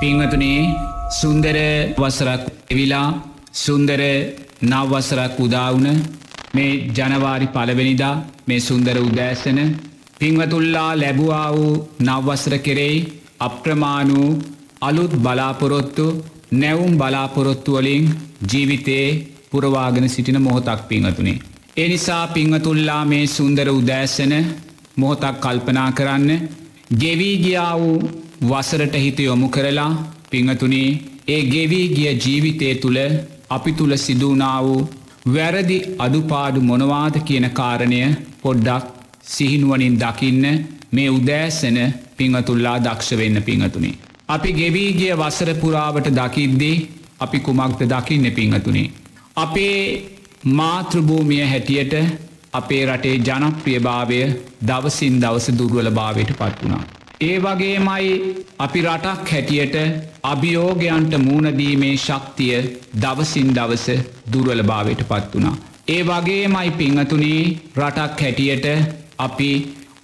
පිංහතුනේ සුන්දර වසරක් එවිලා සුන්දර නවවසරක් උදාවුන මේ ජනවාරි පලවෙනිදා මේ සුන්දර උදෑසන පිංවතුල්ලා ලැබුවා වූ නවවසර කෙරෙයි අප්‍රමාණූ අලුත් බලාපොරොත්තු නැවුම් බලාපොරොත්තුවලින් ජීවිතයේ පුරවාගෙන සිටින මොහොතක් පිංහතුනේ. එනිසා පිංහතුල්ලා මේ සුන්දර උදෑසන මොහොතක් කල්පනා කරන්න ගෙවී ගියා වූ වසරට හිත යොමු කරලා පිංහතුනේ ඒ ගෙවී ගිය ජීවිතය තුළ අපි තුළ සිදුවනා වූ වැරදි අඩුපාඩු මොනවාද කියන කාරණය පොඩ්ඩක් සිහිනුවනින් දකින්න මේ උදෑසන පිංහතුල්ලා දක්ෂ වෙන්න පිංහතුනේ. අපි ගෙවී ගිය වසර පුරාවට දකිද්දී අපි කුමක්ද දකින්න පිංහතුනේ. අපේ මාතෘභූමිය හැටියට අපේ රටේ ජනප්‍රියභාවය දවසින් දවස දුර්වල භාවයට පත් වුණා. ඒ වගේමයි අපි රටක් හැටියට අභියෝගයන්ට මූුණදීමේ ශක්තිය දවසින් දවස දුර්වල භාවයට පත් වුණා. ඒ වගේමයි පිංහතුනේ රටක් හැටියට අපි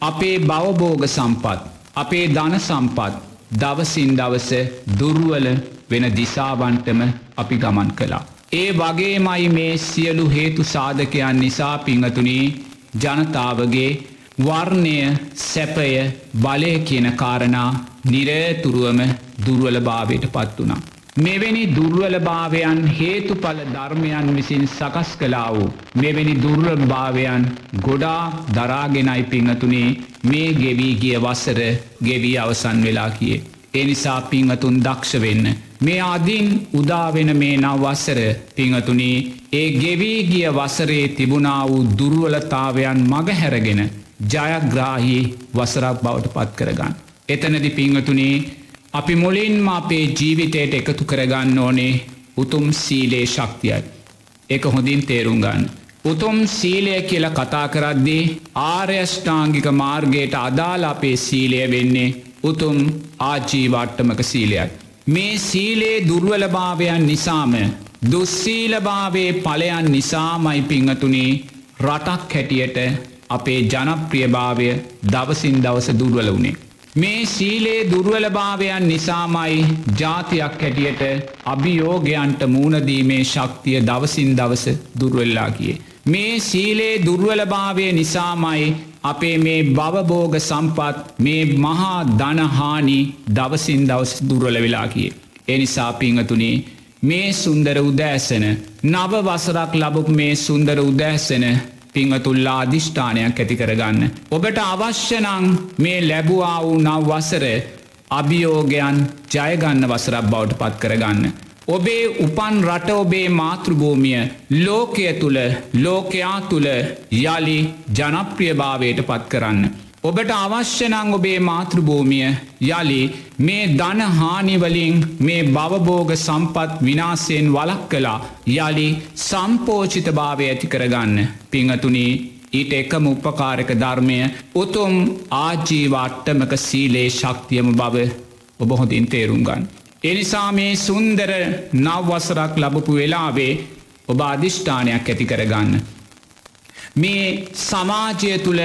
අපේ බවබෝග සම්පත් අපේ ධන සම්පත් දවසින් දවස දුර්වල වෙන දිසාවන්ටම අපි ගමන් කලා. ඒ වගේමයි මේ සියලු හේතු සාධකයන් නිසා පිංහතුනී ජනතාවගේ වර්ණය සැපය බලය කියන කාරණා නිරේතුරුවම දුර්වල භාවයට පත් වනා. මෙවැනි දුර්වල භාවයන් හේතුඵල ධර්මයන් විසින් සකස් කලා වූ මෙවැනි දුර්ල භාවයන් ගොඩා දරාගෙනයි පිංහතුනේ මේ ගෙවී ගිය වසර ගෙවී අවසන් වෙලා කියේ. එනිසා පිංහතුන් දක්ෂ වෙන්න. මේ අදින් උදාවෙන මේ නවවස්සර පිංහතුනී ඒ ගෙවී ගිය වසරේ තිබුණා වූ දුර්වලතාවයන් මගහැරගෙන ජයග්‍රාහි වසරක් බවට පත් කරගන්න. එතනදි පිංහතුනේ අපි මුලින්ම අපේ ජීවිතයට එකතු කරගන්න ඕනේ උතුම් සීලේ ශක්තියයි. එක හොඳින් තේරුම් ගන්න. උතුම් සීලය කියල කතා කරද්දී ආර්යෂ්ඨාංගික මාර්ගයට අදාල අපේ සීලය වෙන්නේ උතුම් ආජීවට්ටමක සීලයක්. මේ සීලේ දුර්වලභාවයන් නිසාම දුස්සීලභාවේ පලයන් නිසාමයි පිංහතුනේ රටක් හැටියට අපේ ජනප්‍රියභාවය දවසින් දවස දුර්වල වුණේ. මේ සීලේ දුර්වලභාවයන් නිසාමයි ජාතියක් හැටියට අභියෝගයන්ට මූුණදීමේ ශක්තිය දවසින් දවස දුර්වෙල්ලා කියේ. මේ සීලේ දුර්වලභාවය නිසාමයි අපේ මේ බවබෝග සම්පත් මේ මහා දනහානි දවසින් දවස් දුර්වල වෙලා කියේ. එනිසා පිංහතුනේ මේ සුන්දර උදෑසන නව වසරක් ලබපු මේ සුන්දර උදෑසන පිංහතුල්ලා අධිෂ්ඨානයක් ඇති කරගන්න. ඔබට අවශ්‍යනං මේ ලැබුවා වූ නව වසර අභියෝගයන් ජයගන්න වසරක් බවට පත් කරගන්න. ඔබේ උපන් රට ඔබේ මාතෘභූමිය ලෝකය තුළ ලෝකයා තුළ යළි ජනප්‍රියභාවයට පත් කරන්න. ඔබට අවශ්‍යනං ඔබේ මාතෘභූමිය යළි මේ ධනහානිවලින් මේ බවබෝග සම්පත් විනාසයෙන් වලක් කලා යළි සම්පෝචිත භාවය ඇති කරගන්න පිංහතුනී ඊට එකම උපකාරක ධර්මය උතුම් ආජීවාට්ටමක සීලේ ශක්තියම බව ඔබ හොඳින් තේරුම් ගන්න. එනිසා මේ සුන්දර නවවසරක් ලබපු වෙලාවේ ඔබ අධිෂ්ඨානයක් ඇති කරගන්න. මේ සමාජය තුළ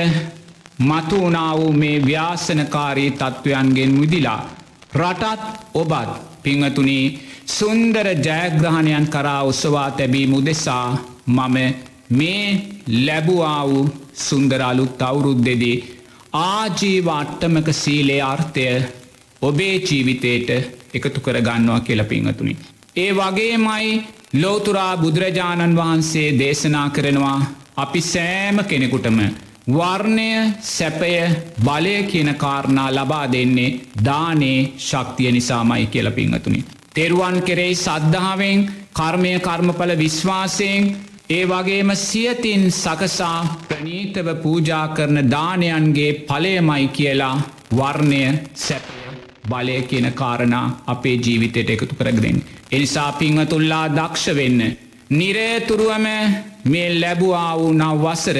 මතුවනා වූ මේ ව්‍යාසනකාරී තත්ත්වයන්ගෙන් මුදිලා රටත් ඔබත් පිංහතුනී සුන්දර ජයග්‍රහණයන් කරා උත්සවා තැබී මුදෙසා මම මේ ලැබුවා වූ සුන්දරලුත් අවුරුද්දෙදී ආජීව අට්ටමක සීලේ අර්ථය ඔබේ ජීවිතයට එකතු කර ගන්නවා කියල පිංහතුනි. ඒ වගේමයි ලෝතුරා බුදුරජාණන් වහන්සේ දේශනා කරනවා අපි සෑම කෙනෙකුටම වර්ණය සැපය බලය කියන කාරණා ලබා දෙන්නේ දානේ ශක්තිය නිසාමයි කියල පිංහතුනි. තෙරුවන් කෙරෙයි සද්ධාවෙන් කර්මය කර්මඵල විශ්වාසයෙන් ඒ වගේම සියතින් සකසා ප්‍රනීතව පූජා කරන දානයන්ගේ පලයමයි කියලා වර්ණය සැපය බලය කියන කාරණා අපේ ජීවිතයට එකතු කරගෙන. එනිසා පිංහතුල්ලා දක්ෂ වෙන්න. නිරේතුරුවම මේ ලැබුවා වූ නව වසර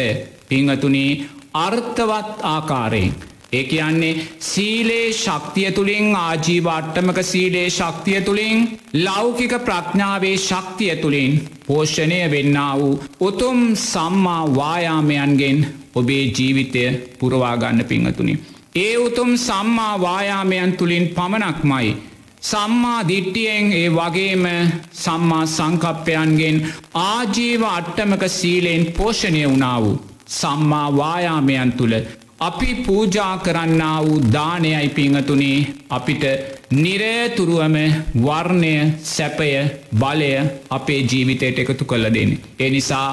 පිංහතුනී අර්ථවත් ආකාරයෙන්. ඒ කියන්නේ සීලේ ශක්තිය තුළින් ආජීවාට්ටමක සීලේ ශක්තිය තුළින් ලෞකික ප්‍රඥාවේ ශක්තිය තුළින් පෝෂණය වෙන්න වූ උතුම් සම්මා වායාමයන්ගෙන් ඔබේ ජීවිතය පුරවාගන්න පිංහතුනි. ඒ උතුම් සම්මා වායාමයන් තුළින් පමණක්මයි සම්මා දිට්ටියෙන් ඒ වගේම සම්මා සංකප්පයන්ගෙන් ආජීව අට්ටමක සීලයෙන් පෝෂණය වුණා වූ. සම්මා වායාමයන් තුළ අපි පූජා කරන්න වූ දානයයි පිංහතුනේ අපිට නිරේතුරුවම වර්ණය සැපය බලය අපේ ජීවිතයට එකතු කළ දෙන්න. එනිසා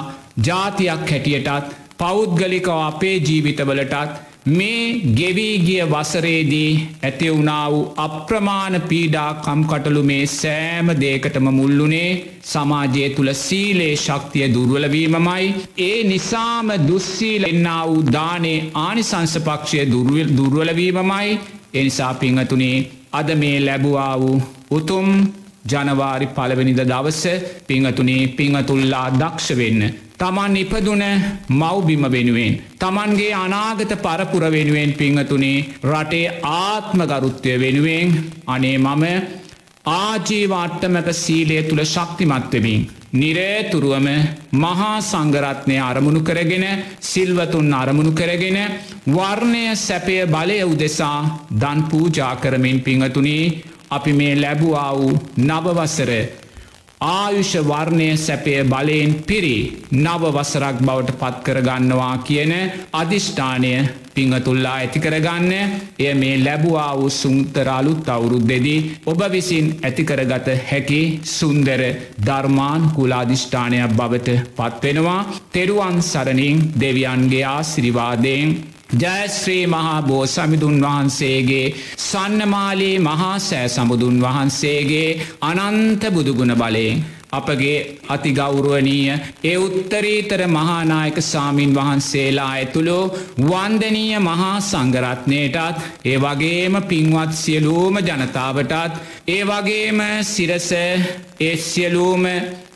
ජාතියක් හැටියටත් පෞද්ගලිකව අපේ ජීවිතවලටත් මේ ගෙවීගිය වසරේදී ඇතිවුණා වූ අප්‍රමාණ පීඩා කම්කටලු මේ සෑම දේකටම මුල්ලුනේ සමාජය තුළ සීලේ ශක්තිය දුර්වලවීමමයි ඒ නිසාම දුස්සීල එන්නා වූ දානේ ආනිසංසපක්ෂය දුර්වලවීමමයි එනිසා පිංහතුනේ අද මේ ලැබවා වූ උතුම් ජනවාරි පලවෙනිද දවස පිංහතුනේ පිංහතුල්ලා දක්ෂ වෙන්න තමන් ඉපදුන මව්බිම වෙනුවෙන්. තමන්ගේ අනාගත පරපුර වෙනුවෙන් පිංහතුනේ රටේ ආත්ම ගරුත්වය වෙනුවෙන් අනේ මම ආජීවාට්ටමක සීලය තුළ ශක්තිමත්වමින්. නිරේතුරුවම මහා සංගරත්නය අරමුණු කරගෙන සිල්වතුන් අරමුණු කරගෙන වර්ණය සැපය බලය උදෙසා දන් පූජා කරමින් පිංහතුනේ අපි මේ ලැබුවා වූ නවවසර ආයුෂ වර්ණය සැපය බලයෙන් පිරි නව වසරක් බවට පත්කරගන්නවා කියන අධිෂ්ඨානය පිංහතුල්ලා ඇතිකරගන්න එය මේ ලැබවා වූ සුන්තරාලුත් අවුරුද්දෙදී ඔබ විසින් ඇතිකරගත හැකි සුන්දර ධර්මාන් කුලාධිෂ්ඨානයක් බවට පත්වෙනවා. තෙරුවන් සරණින් දෙවියන්ගේ ආසිරිවාදයෙන් ජයශ්‍රී මහා බෝ සමිදුන් වහන්සේගේ සන්නමාලී මහා සෑ සමුදුන් වහන්සේගේ අනන්ත බුදුගුණ බලයෙන්. අපගේ අතිගෞරුවනීය ඒ උත්තරීතර මහානායක සාමීන් වහන්සේලා ඇතුළු වන්දනීය මහා සංගරත්නයටත් ඒ වගේම පින්වත් සියලූම ජනතාවටත් ඒ වගේම සිරස ඒ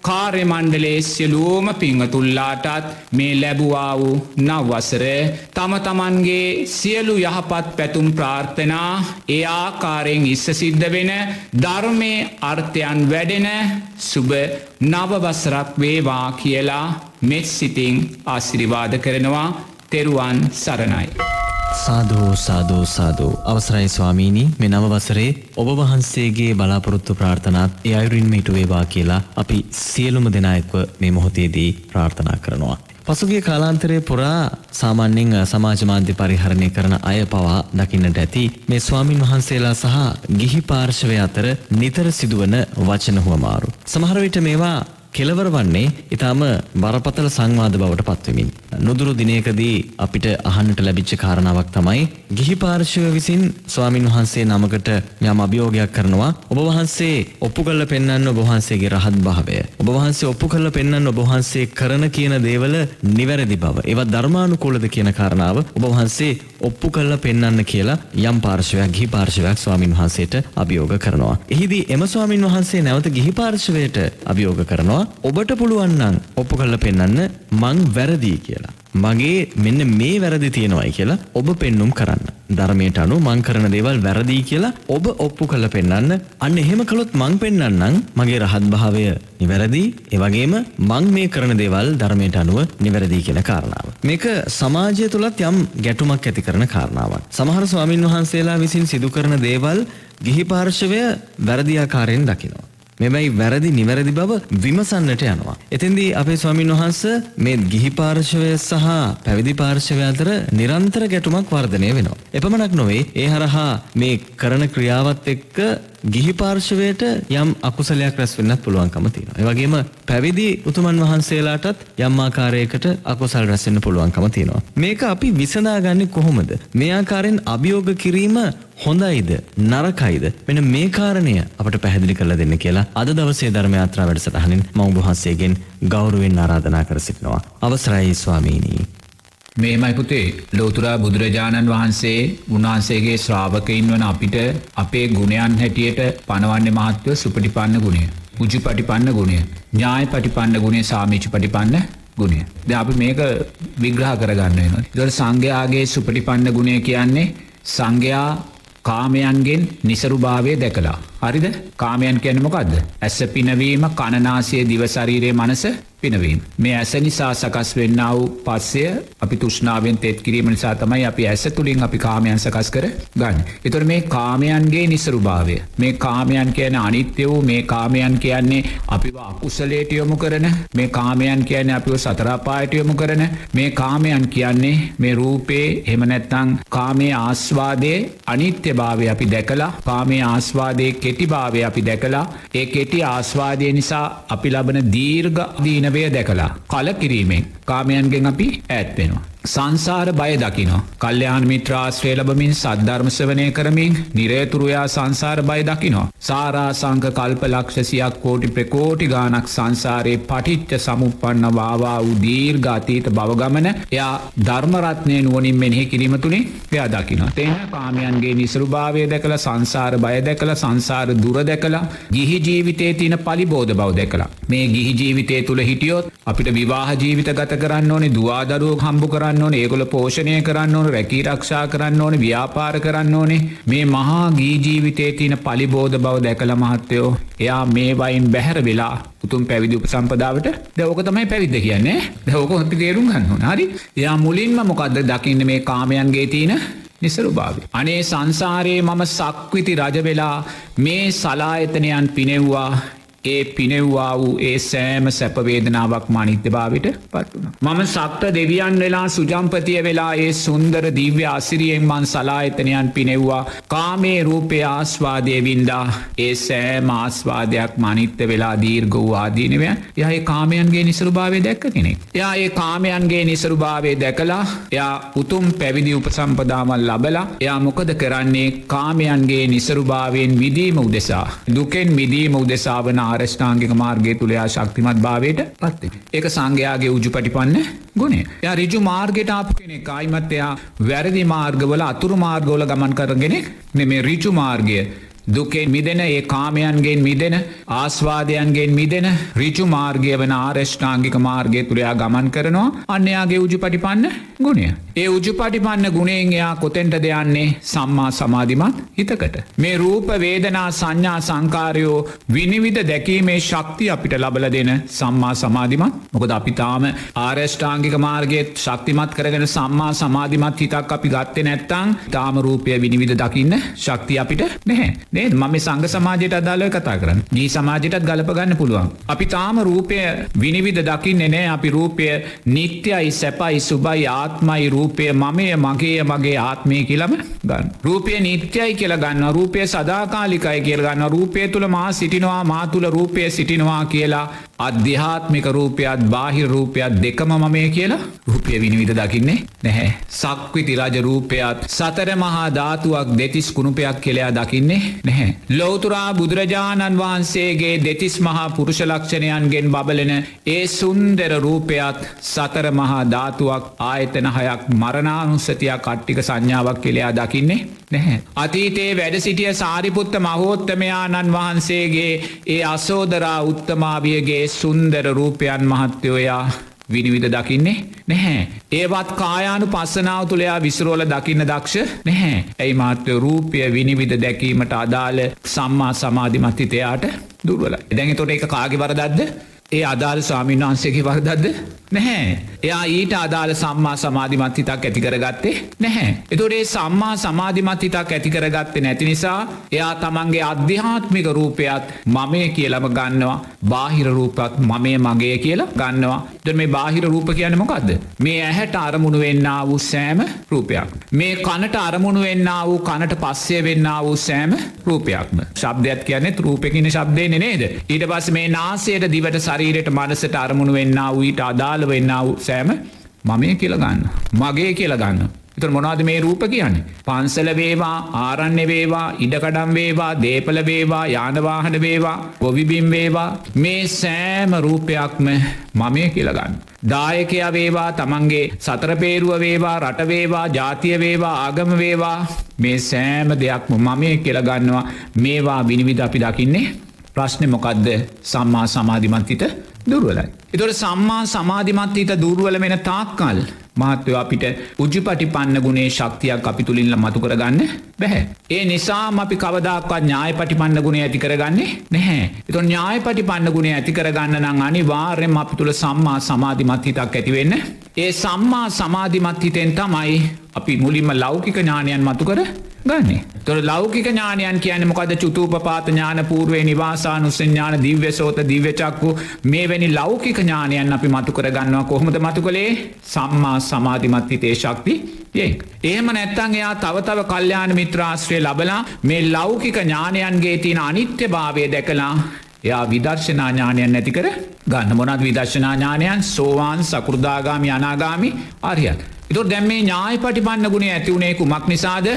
සියලූම කාර්යමණ්ඩලේ සියලූම පිංහතුල්ලාටත් මේ ලැබුවා වූ නවවසර තම තමන්ගේ සියලු යහපත් පැතුම් ප්‍රාර්ථනා ඒ ආකාරයෙන් ඉස්ස සිද්ධ වෙන ධර්මය අර්ථයන් වැඩෙන සුබ නවවසරක් වේවා කියලා මෙත් සිතිං ආසිරිවාද කරනවා තෙරුවන් සරණයි. සාධෝ සාධෝ සාධෝ අවසරයි ස්වාමීණී මේ නව වසරේ ඔබ වහන්සේගේ බලාපොරොත්තු ප්‍රාර්ථනාත් ඒ අයුරින්ම ඉටු වේවා කියලා අපි සියලුම දෙනා එක්ව මේ මොහොතේදී ප්‍රාර්ථනා කරනවා. පසුගිය කාලාන්තරය පුරා සාමාන්‍යයෙන් සමාජ මාධ්‍ය පරිහරණය කරන අය පවා දකින්නට ඇති මේ ස්වාමින් වහන්සේලා සහ ගිහි පාර්ශවය අතර නිතර සිදුවන වචන හුවමාරු. සමහර විට මේවා කෙලවර වන්නේ ඉතාම බරපතල සංවාද බවට පත්වමින්. නොදුරු දිනයකදී අපිට අහන්නට ලැබිච්ච කාරණාවක් තමයි ගිහි පාර්ශව විසින් ස්වාමින් වහන්සේ නමකට යම් අභියෝගයක් කරනවා ඔබ වහන්සේ ඔප්පු කල්ල පෙන්න්න ඔබ වහන්සේගේ රහත් භාවය. ඔබ වහන්සේ ඔප්පු කල්ල පෙන්න්න ඔබ වහන්සේ කරන කියන දේවල නිවැරදි බව. ඒවත් ධර්මානුකූලද කියන කාරණාව ඔබ වහන්සේ ඔප්පු කල්ල පෙන්න්න කියලා යම් පාර්ශවයක් ගිහි පාර්ශවයක් ස්වාමින් වහන්සේට අභියෝග කරනවා. එහිදී එම ස්වාමින් වහන්සේ නැවත ගිහි පාර්ශවයට අභියෝග කරනවා ඔබට පුළුවන්නන් ඔප්පු කල්ල පෙන්න්න මං වැරදිී කියලා. මගේ මෙන්න මේ වැරදි තියෙනවයි කියලා ඔබ පෙන්නුම් කරන්න. ධර්මයට අනු මං කරන දේවල් වැරදිී කියලා ඔබ ඔප්පු කළ පෙන්න්න අන්න එහෙම කළොත් මං පෙන්න්නම් මගේ රහත් භාවය නිවැරදි ඒවගේම මං මේ කරන දේවල් ධර්මයට අනුව නිවැරදිී කියෙන කාරණාව. මේක සමාජය තුළත් යම් ගැටුමක් ඇති කරන කාරණාවක්. සමහර ස්වාමින් වහන්සේලා විසින් සිදු කරන දේවල් ගිහි පාර්ශවය වැරදියාකාරයෙන් දකිනවා. මෙබැයි වැරදි නිවැරදි බව විමසන්නට යනවා. එතින්දී අපේ ස්වාමින් වහන්ස මේ ගිහි පාර්ශවය සහ පැවිදි පාර්ශවය අතර නිරන්තර ගැටුමක් වර්ධනය වෙනවා. එපමණක් නොවේ ඒ හරහා මේ කරන ක්‍රියාවත් එක්ක ගිහි පාර්ශවයට යම් අකුසලයක් රැස් වෙන්නත් පුළුවන්කම තියෙනවා. ඒ වගේම පැවිදි උතුමන් වහන්සේලාටත් යම් ආකාරයකට අකුසල් රැස් වෙන්න පුළුවන්කම තියෙනවා. මේක අපි විසඳාගන්නේ කොහොමද? මේ ආකාරයෙන් අභියෝග කිරීම හොඳයිද? නරකයිද? මෙන මේ කාරණය අපට පැහැදිලි කරලා දෙන්න කියලා අද දවසේ ධර්ම යාත්‍රා වැඩසටහනින් මම වහන්සේගෙන් ගෞරවයෙන් ආරාධනා කර සිටිනවා. අවසරයි ස්වාමීනි. මේමයි පුතේ. ලෝතුරා බුදුරජාණන් වහන්සේ උන්වහන්සේගේ ශ්‍රාවකයින් වන අපිට අපේ ගුණයන් හැටියට පනවන්න මහත්ව සුපටිපන්න ගුණය. උජි පටිපන්න ගුණය. ඥාය පටිපන්න ගුණේ සාමිචි පටිපන්න ගුණය. ද අපි මේක විග්‍රහ කරගන්න වෙන දොට සංඝයාගේ සුපටිපන්න ගුණය කියන්නේ සංඝයා කාමයන්ගෙන් නිසරුභාවය දැකලා. හරිද කාමයන් කියන මොකක්ද. ඇස පිනවීම කණනාසය දිවශරීරයේ මනස පිනවීම. මේ ඇස නිසා සකස් වෙන්න වූ පස්සය අපි තුෂ්නාවෙන් තෙත් කිරීම නිසා තමයි අපි ඇස තුළින් අපි කාමයන් සකස් කර ගන්න. එතොට මේ කාමයන්ගේ නිසරුභාවය. මේ කාමයන් කියන අනිත්‍ය වූ මේ කාමයන් කියන්නේ අපිව අකුසලේට යොමු කරන මේ කාමයන් කියන්නේ අපිව සතරාපායට යොමු කරන මේ කාමයන් කියන්නේ මේ රූපේ හෙමනැත්තං කාමේ ආස්වාදය අනිත්‍ය භාවය අපි දැකලා කාමේ ආස්වාදය කෙටිභාවය අපි දැකලා ඒ කෙටි ආස්වාදය නිසා අපි ලබන දීර්ඝ දීනවය දැකලා කල කිරීමෙන් කාමයන්ගෙන් අපි ඇත්වෙනවා. සංසාර බය දකිනෝ. කල්්‍යයාන් මිත්‍රාශ්‍රය ලබමින් සද්ධර්මසවනය කරමින් නිරේතුරයා සංසාර බය දකිනෝ. සාරාසංක කල්ප ලක්ෂසියක් කෝටි ප්‍රකෝටි ගානක් සංසාරයේ පටිච්ච සමුපන්න වාවා වූ දීර්ඝාතීත බවගමන එයා ධර්මරත්නය නුවනින් මෙනෙහි කිරීම තුළින් එයා දකිනවා. තේන කාමයන්ගේ නිසරුභාවය දැකළ සංසාර බය දැකළ සංසාර දුර දැකලා ගිහි ජීවිතේ තියන පලිබෝධ බව දැකලා. මේ ගිහි ජීවිතය තුළ හිටියොත් අපිට විවාහ ජීවිත ගත කරන්න ඕනේ දවාදරුව හම්බු කරන්න කරන්න ඕන ඒගොල පෝෂණය කරන්න ඕන රැකී රක්ෂා කරන්න ඕන ව්‍යාපාර කරන්න ඕනේ. මේ මහා ගීජීවිතේ තියන පලිබෝධ බව දැකළ මහත්තයෝ එයා මේ වයින් බැහැර වෙලා උතුම් පැවිදි උප සම්පදාවට දවක තමයි පැවිද්ද කියන්නේ දවක හොත්ති තේරුම් ගන්න හරි? එයා මුලින්ම මොකක්ද දකින්න මේ කාමයන්ගේ තියන නිසරු භාව. අනේ සංසාරයේ මම සක්විති රජවෙලා මේ සලායතනයන් පිනෙව්වා. ඒ පිනෙව්වා වූ ඒ සෑම සැපවේදනාවක් මානිත්‍ය භාවිට පත්වන. මම සක්ත දෙවියන් වෙලා සුජම්පතිය වෙලා ඒ සුන්දර දිව්‍ය අසිරියෙන් මන් සලාහිතනයන් පිනෙව්වා කාමේ රූපය ආස්වාදය වින්දා ඒ සෑම ආස්වාදයක් මනිත්‍ය වෙලා දීර්ග වූ ආදීනවය යඒ කාමයන්ගේ නිසරුභාවය දැක්ක කෙනෙක්. යා ඒ කාමයන්ගේ නිසරුභාවය දැකලා එයා උතුම් පැවිදි උපසම්පදාමල් ලබලා එයා මොකද කරන්නේ කාමයන්ගේ නිසරුභාවයෙන් විදීම උදෙසා. දුකෙන් මිදීම උදෙසාවනා ආරෂ්ඨාංගික මාර්ගය තුළයා ශක්තිමත් භාවයට පත්ති. ඒක සංඝයාගේ උජු පටිපන්න ගුණේ ය රිජු මාර්ගයට ආපු කෙනෙ අයිමත් එයා වැරදි මාර්ගවල අතුරු මාර්ගෝල ගමන් කරගෙනෙක් නෙමේ රිචු මාර්ගය දුකෙන් මිදෙන ඒ කාමයන්ගෙන් මිදෙන ආස්වාදයන්ගෙන් මිදෙන රිචු මාර්ගය වන ආරෂ්ඨාංගික මාර්ගය තුළයා ගමන් කරනවා අන්නයාගේ උජු පටිපන්න ගුණය. ඒ උජු පටිපන්න ගුණෙන් එයා කොතෙන්ට දෙයන්නේ සම්මා සමාධිමත් හිතකට. මේ රූප වේදනා සංඥා සංකාරයෝ විනිවිධ දැකීමේ ශක්ති අපිට ලබල දෙන සම්මා සමාධිමත් මොකද අපි තාම ආරෂ්ඨාංගික මාර්ගයත් ශක්තිමත් කරගෙන සම්මා සමාධිමත් හිතක් අපි ගත්තේ නැත්තං තාම රූපය විනිවිධ දකින්න ශක්ති අපිට නැහැ. නේ මම සංග සමාජයට අදාලව කතා කරන්න ජී සමාජයටත් ගලපගන්න පුළුවන්. අපි තාම රූපය විනිවිධ දකින්නේ නෑ අපි රූපය නිත්‍යයි සැපයි සුබයි ආත්මයි රූපය මමය මගේ මගේ ආත්මය කියලම ගන්න. රූපය නිත්‍යයි කියලා ගන්න රූපය සදාකාලිකයි කියල ගන්න රූපය තුළ මා සිටිනවා මා තුළ රූපය සිටිනවා කියලා අධ්‍යාත්මික රූපයත් බාහිර රූපයක් දෙකම මමය කියලා රූපය විනිවිධ දකින්නේ නැහැ. සක්විති රජ රූපයත් සතර මහා ධාතුවක් දෙතිස් කුණුපයක් කෙළයා දකින්නේ නැහැ. ලෝතුරා බුදුරජාණන් වහන්සේගේ දෙතිස් මහා පුරුෂලක්ෂණයන්ගෙන් බබලෙන ඒ සුන්දර රූපයත් සතර මහා ධාතුවක් ආයතන හයක් මරණානුස්සතියක් කට්ටික සංඥාවක් කෙළයා දකින්නේ නැහැ. අතීතයේ වැඩ සිටිය සාරිපුත්ත මහෝත්තමයාණන් වහන්සේගේ ඒ අසෝදරා උත්තමාවියගේ සුන්දර රූපයන් මහත්තයෝයා විනිවිධ දකින්නේ නැහැ. ඒවත් කායානු පස්සනාව තුළයා විසරෝල දකින්න දක්ෂ නැහැ. ඇයි මාත්‍ය රූපය විනිවිධ දැකීමට අදාළ සම්මා සමාධිමත්හිතයාට දුර්වල. දැඟ තොට එක කාගි වරදද්ද ඒ අදාළ ස්වාමීන් වහන්සේගේ වරදද්ද නැහැ. එයා ඊට අදාළ සම්මා සමාධිමත් හිතක් ඇතිකරගත්තේ නැහැ. එතුොටේ සම්මා සමාධිමත් හිතක් ඇතිකරගත්තේ නැති නිසා එයා තමන්ගේ අධ්‍යාත්මික රූපයත් මමය කියලම ගන්නවා බාහිර රූපත් මමය මගේ කියලා ගන්නවා ද මේ බාහිර රූප කියන මොකක්ද. මේ ඇහැට අරමුණු වෙන්න වූ සෑම රූපයක්. මේ කනට අරමුණු වෙන්න වූ කනට පස්සේ වෙන්න වූ සෑම රූපයක්ම. ශබ්දයක් කියන්නේ රූපකින ශබ්දය නේද. ඊට පස් මේ නාසයට දිවට ශරීරයට මනසට අරමුණු වෙන්න වූට අදාළ අදාළ වෙන්න වූ සෑම මමය කියලගන්න. මගේ කියලගන්න. එතුර මොනාද මේ රූප කියන්නේ. පන්සල වේවා ආරණ්‍ය වේවා ඉඩකඩම් වේවා දේපල වේවා යානවාහන වේවා ගොවිබිම් වේවා මේ සෑම රූපයක්ම මමය කියලගන්න. දායකයා වේවා තමන්ගේ සතරපේරුව වේවා රටවේවා ජාතිය වේවා ආගම වේවා මේ සෑම දෙයක්ම මමය කියලගන්නවා මේවා විනිවිධ අපි දකින්නේ ප්‍රශ්නය මොකක්ද සම්මා සමාධිමන්තිත දුර්වලයි. එතොට සම්මා සමාධිමත් හිත දුර්වල වෙන තාක්කල් මහත්වය අපිට උජ්ජපටි පන්න ගුණේ ශක්තියක් අපි තුළින්ල මතු කරගන්න බැහැ. ඒ නිසාම අපි කවදක්වත් ඥාය පටි පන්න ගුණේ ඇති කරගන්නේ නැහැ. එතු ඥාය පටි පන්න ගුණේ ඇති කරගන්න නම් අනි වාර්යෙන් අපි තුළ සම්මා සමාධිමත් හිතක් ඇතිවෙන්න. ඒ සම්මා සමාධිමත් හිතෙන් තමයි අපි මුලින්ම ලෞකික ඥානයන් මතු කර ගන්නේ. තොර ලෞකික ඥානයන් කියන මොකද චුතූපපාත ඥාන පූර්වේ නිවාසානුස්සඥාන දිව්‍යසෝත දිව්‍යචක්කු මේ වැනි ලෞකික ඥානයන් අපි මතු කරගන්නවා කොහොමද මතු කළේ සම්මා සමාධිමත් හිතේ ශක්ති යෙක්. එහෙම නැත්තං එයා තවතව කල්්‍යයාන මිත්‍රාශ්‍රය ලබලා මේ ලෞකික ඥානයන්ගේ තියෙන අනිත්‍ය භාවය දැකලා එයා විදර්ශනා ඥානයන් නැති කර ගන්න මොනත් විදර්ශනා ඥානයන් සෝවාන් සකෘදාගාමි අනාගාමි අරියත්. එතුො දැම් මේ ඥාය පටිපන්න ගුණේ ඇතිවුණේ කුමක් නිසාද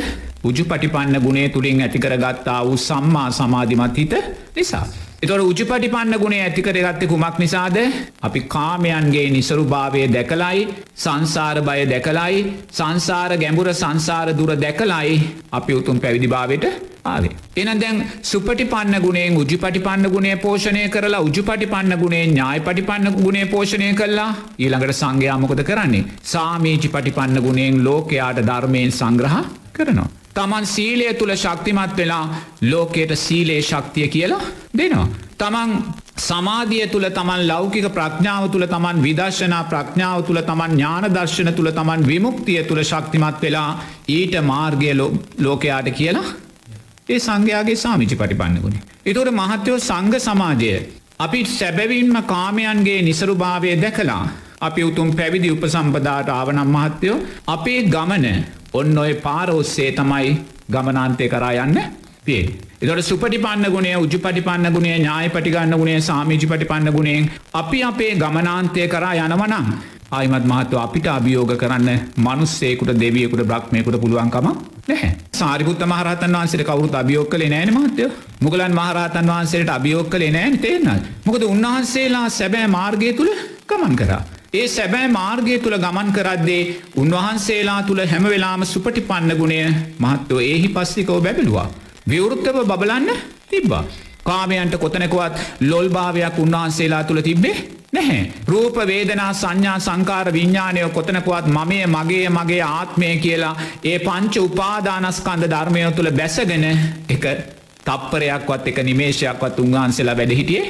උජු පටිපන්න ගුණේ තුළින් ඇතිකර ගත්තා වූ සම්මා සමාධිමත් හිත නිසා. එතොට උජපටි පන්න ගුණේ ඇතිකරගත්තෙ කුමක් නිසාද අපි කාමයන්ගේ නිසරු භාවය දැකලයි සංසාර බය දැකලයි සංසාර ගැඹුර සංසාර දුර දැකලයි අපි උතුම් පැවිදි භාවයට ආවේ. එන දැන් සුපටි පන්න ගුණේ උජි පටි පන්න ගුණේ පෝෂණය කරලා උජු පටි පන්න ගුණේ ඥාය පටි පන්න ගුණේ පෝෂණය කල්ලා ඊළඟට සංඝයාමකොද කරන්නේ. සාමීචි පටි පන්න ගුණෙන් ලෝකයාට ධර්මයෙන් සංග්‍රහ කරනවා. තමන් සීලය තුළ ශක්තිමත් වෙලා ලෝකයට සීලේ ශක්තිය කියලා දෙනවා. තමන් සමාධිය තුළ තමන් ලෞකික ප්‍රඥාව තුළ තමන් විදර්ශනා ප්‍රඥාව තුළ තමන් ඥාන දර්ශන තුළ තමන් විමුක්තිය තුළ ශක්තිමත් වෙලා ඊට මාර්ගය ලෝකයාට කියලා ඒ සංඝයාගේ සාමිචි පටිපන්නගුණේ. එතොට මහත්‍යයෝ සංඝ සමාජය අපි සැබැවින්ම කාමයන්ගේ නිසරුභාවය දැකලා අපි උතුම් පැවිදි උපසම්පදාට ආවනම් මහත්තයෝ අපේ ගමන ඔන්න ඔය පාරෝස්සේ තමයි ගමනාන්තය කරා යන්න තිේ. එතට සුපටි පන්න ගුණේ උජු පටි පන්න ගුණේ ඥාය පටිගන්න ගුණේ සාමිජි පටි පන්න ගුණෙන් අපි අපේ ගමනාන්තය කරා යනවනම්. ආයිමත් මහත්ව අපිට අභියෝග කරන්න මනුස්සේකුට දෙවියකුට බ්‍රක්්මයකුට පුළුවන්කම නැහැ සාරිපුත්ත මහරහතන් වහන්සේට කවුරුත් අභියෝග කළේ නෑන මහත්තය මුගලන් මහරහතන් වහන්සේට අභියෝග කළේ නෑන තේරනල් මොකද උන්වහන්සේලා සැබෑ මාර්ගය තුළ ගමන් කරා. ඒ සැබෑ මාර්ගය තුළ ගමන් කරද්දේ උන්වහන්සේලා තුළ හැමවෙලාම සුපටි පන්න ගුණය මහත්තෝ ඒහි පස්සිකෝ බැබිලවා. විවෘත්තව බබලන්න තිබ්බා. කාමයන්ට කොතනකුවත් ලොල් භාවයක් උන්වහන්සේලා තුළ තිබ්බේ නැහැ. රූප වේදනා සංඥා සංකාර විඤ්ඥානයෝ කොතනකුවත් මමය මගේ මගේ ආත්මය කියලා ඒ පංච උපාදානස්කන්ද ධර්මයෝ තුළ බැසගෙන එක තප්පරයක්වත් එක නිමේශයක්වත් උන්වහන්සේලා වැඩ හිටියේ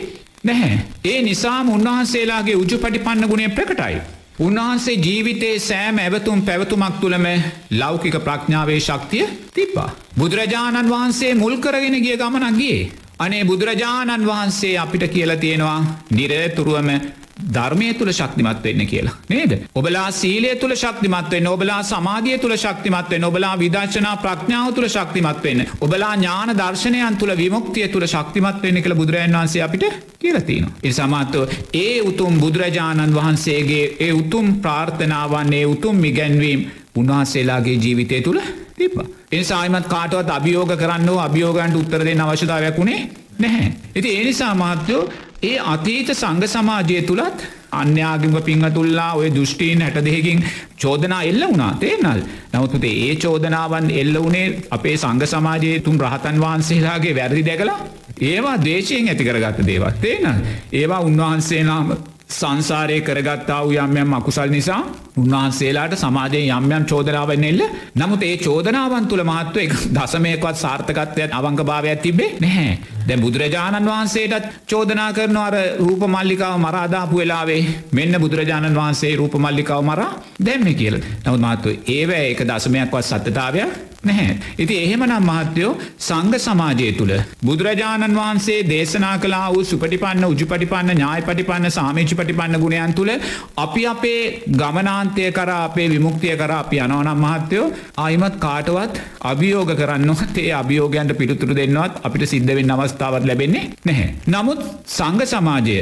නැහැ. ඒ නිසාම උන්වහන්සේලාගේ උජු පටිපන්න ගුණේ ප්‍රකටයි. උන්වහන්සේ ජීවිතයේ සෑම ඇවතුම් පැවතුමක් තුළම ලෞකික ප්‍රඥාවේ ශක්තිය තිබ්බා. බුදුරජාණන් වහන්සේ මුල් කරගෙන ගිය ගමනක්ගේ. අනේ බුදුරජාණන් වහන්සේ අපිට කියලා තියෙනවා නිරතුරුවම ධර්මය තුළ ශක්තිමත් වෙන්න කියලා නේද. ඔබලා සීලය තුළ ශක්තිමත් වෙන්න ඔබලා සමාධිය තුළ ශක්තිමත් වෙන්න ඔබලා විදර්ශනා ප්‍රඥාව තුළ ශක්තිමත් වෙන්න ඔබලා ඥාන දර්ශනයන් තුළ විමුක්තිය තුළ ශක්තිමත් වෙන්න කළ බුදුරජන් වහන්සේ අපිට කියලතින. ඉ සමත්ව ඒ උතුම් බුදුරජාණන් වහන්සේගේ ඒ උතුම් ප්‍රාර්ථනාවන්නේ උතුම් මිගැන්වීම් උන්වහන්සේලාගේ ජීවිතය තුළ තිබ. එනිසායිමත් කාටවත් අභියෝග කරන්න අභියෝගන්ට උත්තරදේ අවශ්‍යතාවයක් වුණේ නැහැ. ඇති ඒනිසා මහත්තයෝ ඒ අතීත සංග සමාජය තුළත් අන්‍යාගිම පිංහතුල්ලා ඔය දෘෂ්ටීන් හැට දෙහකින් චෝදනා එල්ල වුණා. තේනල් නවතුතේ ඒ චෝදනාවන් එල්ල වනේ අපේ සංග සමාජයේ තුම් රහතන් වහන්සේලාගේ වැරදි දැකලා ඒවා දේශයෙන් ඇති කරගත්ත දේවත් තේන ඒවා උන්වහන්සේනාම සංසාරය කරගත්තා වූ යම්යම් අකුසල් නිසා උන්වහන්සේලාට සමාජය යම්යම් චෝදනාවෙන් එල්ල නමුත් ඒ චෝදනාවන් තුළ මහත්ව එක දසමයකවත් සාර්ථකත්වයක් අවංක භාවයක් තිබේ නැහැ. දැ බුදුරජාණන් වහන්සේටත් චෝදනා කරන අර රූප මල්ලිකාව මරාදාපු වෙලාවේ මෙන්න බුදුරජාණන් වහන්සේ රූප මල්ලිකාව මරා දැම්ම කියල නවත් මාත්තු ඒවැ එක දසමයක්වත් සත්‍යතාවයක් නැහැ. ඉති එහෙමනම් මහත්‍යයෝ සංග සමාජය තුළ බුදුරජාණන් වහන්සේ දේශනා කලා වූ සුපටිපන්න උජුපටිපන්න ඥාය පටිපන්න සාමේචි පටිපන්න ගුණයන් තුළ අපි අපේ ගමනාන්තය කර අපේ විමුක්තිය කර අපි යනවනම් මහත්තයෝ ආයිමත් කාටවත් අභියෝග කරන්නවත් ඒ අභියෝගයන්ට පිළිතුරු දෙන්නවත් අපිට සිද්ධවෙන්න අවස්ථාවත් ලැබෙන්නේ නැහැ. නමුත් සංග සමාජය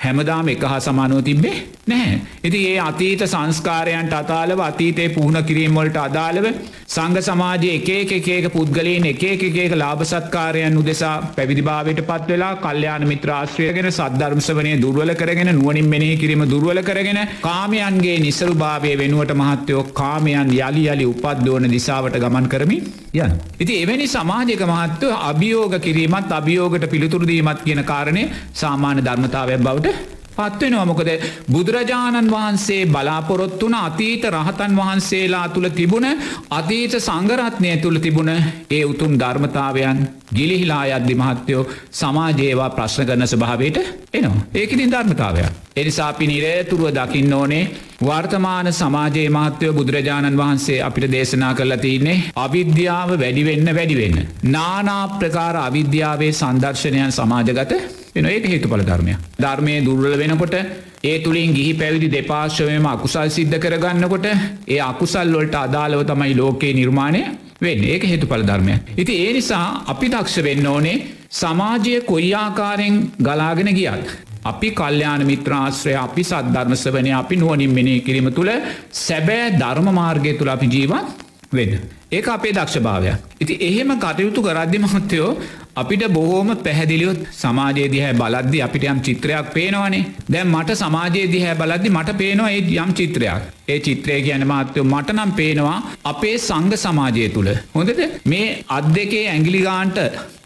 හැමදාම එක හා සමානුව තිබ්බේ නැහැ. ඉති ඒ අතීත සංස්කාරයන්ට අතාලව අතීතයේ පුහුණ කිරීම්වලට අදාළව සංග සමාජයේ එකේක එකේක පුද්ගලයෙන් එකේක එකේක ලාභසත්කාරයන් උදෙසා පැවිදිභාවයට පත් වෙලා කල්්‍යයාන මිත්‍රාශ්‍රයගෙන සද්ධර්මසවනය දුර්වල කරගෙන නුවනින් මෙනෙහි කිරීම දුර්වල කරගෙන කාමයන්ගේ නිසරු භාවය වෙනුවට මහත්තයෝ කාමයන් යළි යලි උපද්දෝන දිසාවට ගමන් කරමින් යන්. ඉති එවැනි සමාජක මහත්ව අභියෝග කිරීමත් අභියෝගට පිළිතුරදීමත් කියන කාරණය සාමාන්‍ය ධර්මතාවයක් බවට පත්වෙනවා මොකද බුදුරජාණන් වහන්සේ බලාපොරොත්තුන අතීත රහතන් වහන්සේලා තුළ තිබුණ අතීත සංගරත්නය තුළ තිබුණ ඒ උතුම් ධර්මතාවයන් ගිලිහිලා අද්දි මහත්තයෝ සමාජයවා ප්‍රශ්න කරන ස්භාවයට එනවා ඒකඉතින් ධර්මතාවයක්. එනිසාපි නිරේතුරුව දකින්න ඕනේ වර්තමාන සමාජයේ මහත්වය බුදුරජාණන් වහන්සේ අපිට දේශනා කරලා තියන්නේ අවිද්‍යාව වැඩිවෙන්න වැඩිවෙන්න. නානා ප්‍රකාර අවිද්‍යාවේ සංදර්ශනයන් සමාජගත වෙන ඒක හේතුඵල ධර්මය. ධර්මය දුර්වල වෙනකොට ඒ තුළින් ගිහි පැවිදි දෙපාර්ශවයම අකුසල් සිද්ධ කරගන්නකොට ඒ අකුසල් වලට අදාළව තමයි ලෝකයේ නිර්මාණය වෙන්න ඒක හේතුඵල ධර්මය. ඉති ඒ නිසා අපි දක්ෂ වෙන්න ඕනේ සමාජය කොයි ආකාරයෙන් ගලාගෙන ගියත්. අපි කල්්‍යයාන මිත්‍රාශ්‍රය අපි සද්ධර්මස වනය අපි නුවනින් මෙනේ කිරීම තුළ සැබෑ ධර්ම මාර්ගය තුළ අපි ජීවත් වෙන්න. ඒක අපේ දක්ෂභාවයක්. ඉති එහෙම කටයුතු කරද්දි මහත්තයෝ අපිට බොහෝම පැහැදිලියොත් සමාජයේ දිහැ බලද්දි අපිට යම් චිත්‍රයක් පේනවනේ. දැන් මට සමාජයේ දිහැ බලද්දි මට පේනවා ඒ යම් චිත්‍රයක්. ඒ චිත්‍රය කියන මාත්‍යයෝ මට නම් පේනවා අපේ සංඝ සමාජය තුළ. හොඳද? මේ අත් දෙකේ ඇංගිලිගාන්ට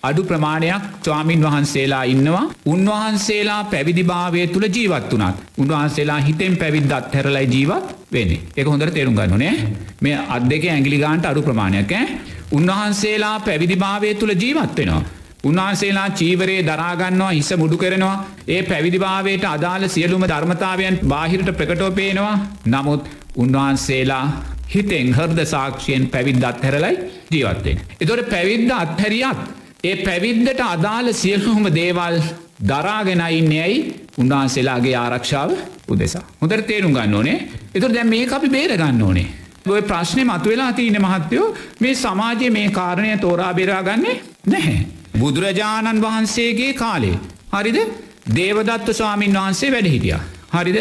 අඩු ප්‍රමාණයක් ස්වාමීන් වහන්සේලා ඉන්නවා. උන්වහන්සේලා පැවිදිභාවය තුළ ජීවත් වනත් උන්වහන්සේලා හිතෙන් පැවිද්දත් හැරලයි ජීවත් වෙන්නේ. එක හොඳට තේරුම් ගන්නනේ මේ අත් දෙක ඇංගිලිගාන්ට අඩු ප්‍රමාණයක් උන්වහන්සේලා පැවිදිභාවය තුළ ජීවත් වෙනවා. උන්වහන්සේලා චීවරයේ දරාගන්නවා හිස මුඩු කරනවා ඒ පැවිදිභාවයට අදාළ සියලුම ධර්මතාවයන් බාහිරට ප්‍රකටෝ පේනවා නමුත් උන්වහන්සේලා හිතෙන් හර්ද සාක්ෂයෙන් පැවිද්ද අත්හැරලයි ජීවත්වෙන්. එතොට පැවිද්ද අත්හැරියත් ඒ පැවිද්දට අදාළ සියලුම දේවල් දරාගෙනයින්නේ ඇයි උන්වහන්සේලාගේ ආරක්ෂාව උදෙසා. හොඳර තේරුම් ගන්න ඕනේ එතුර දැම් මේ අපි බේරගන්න ඕනේ. ඔය ප්‍රශ්නය මතුවෙලා තියන මහත්තයෝ මේ සමාජය මේ කාරණය තෝරා බෙරාගන්නේ නැහැ. බුදුරජාණන් වහන්සේගේ කාලේ. හරිද දේවදත්ත ස්වාමීන් වහන්සේ වැඩ හිටිය. හරිද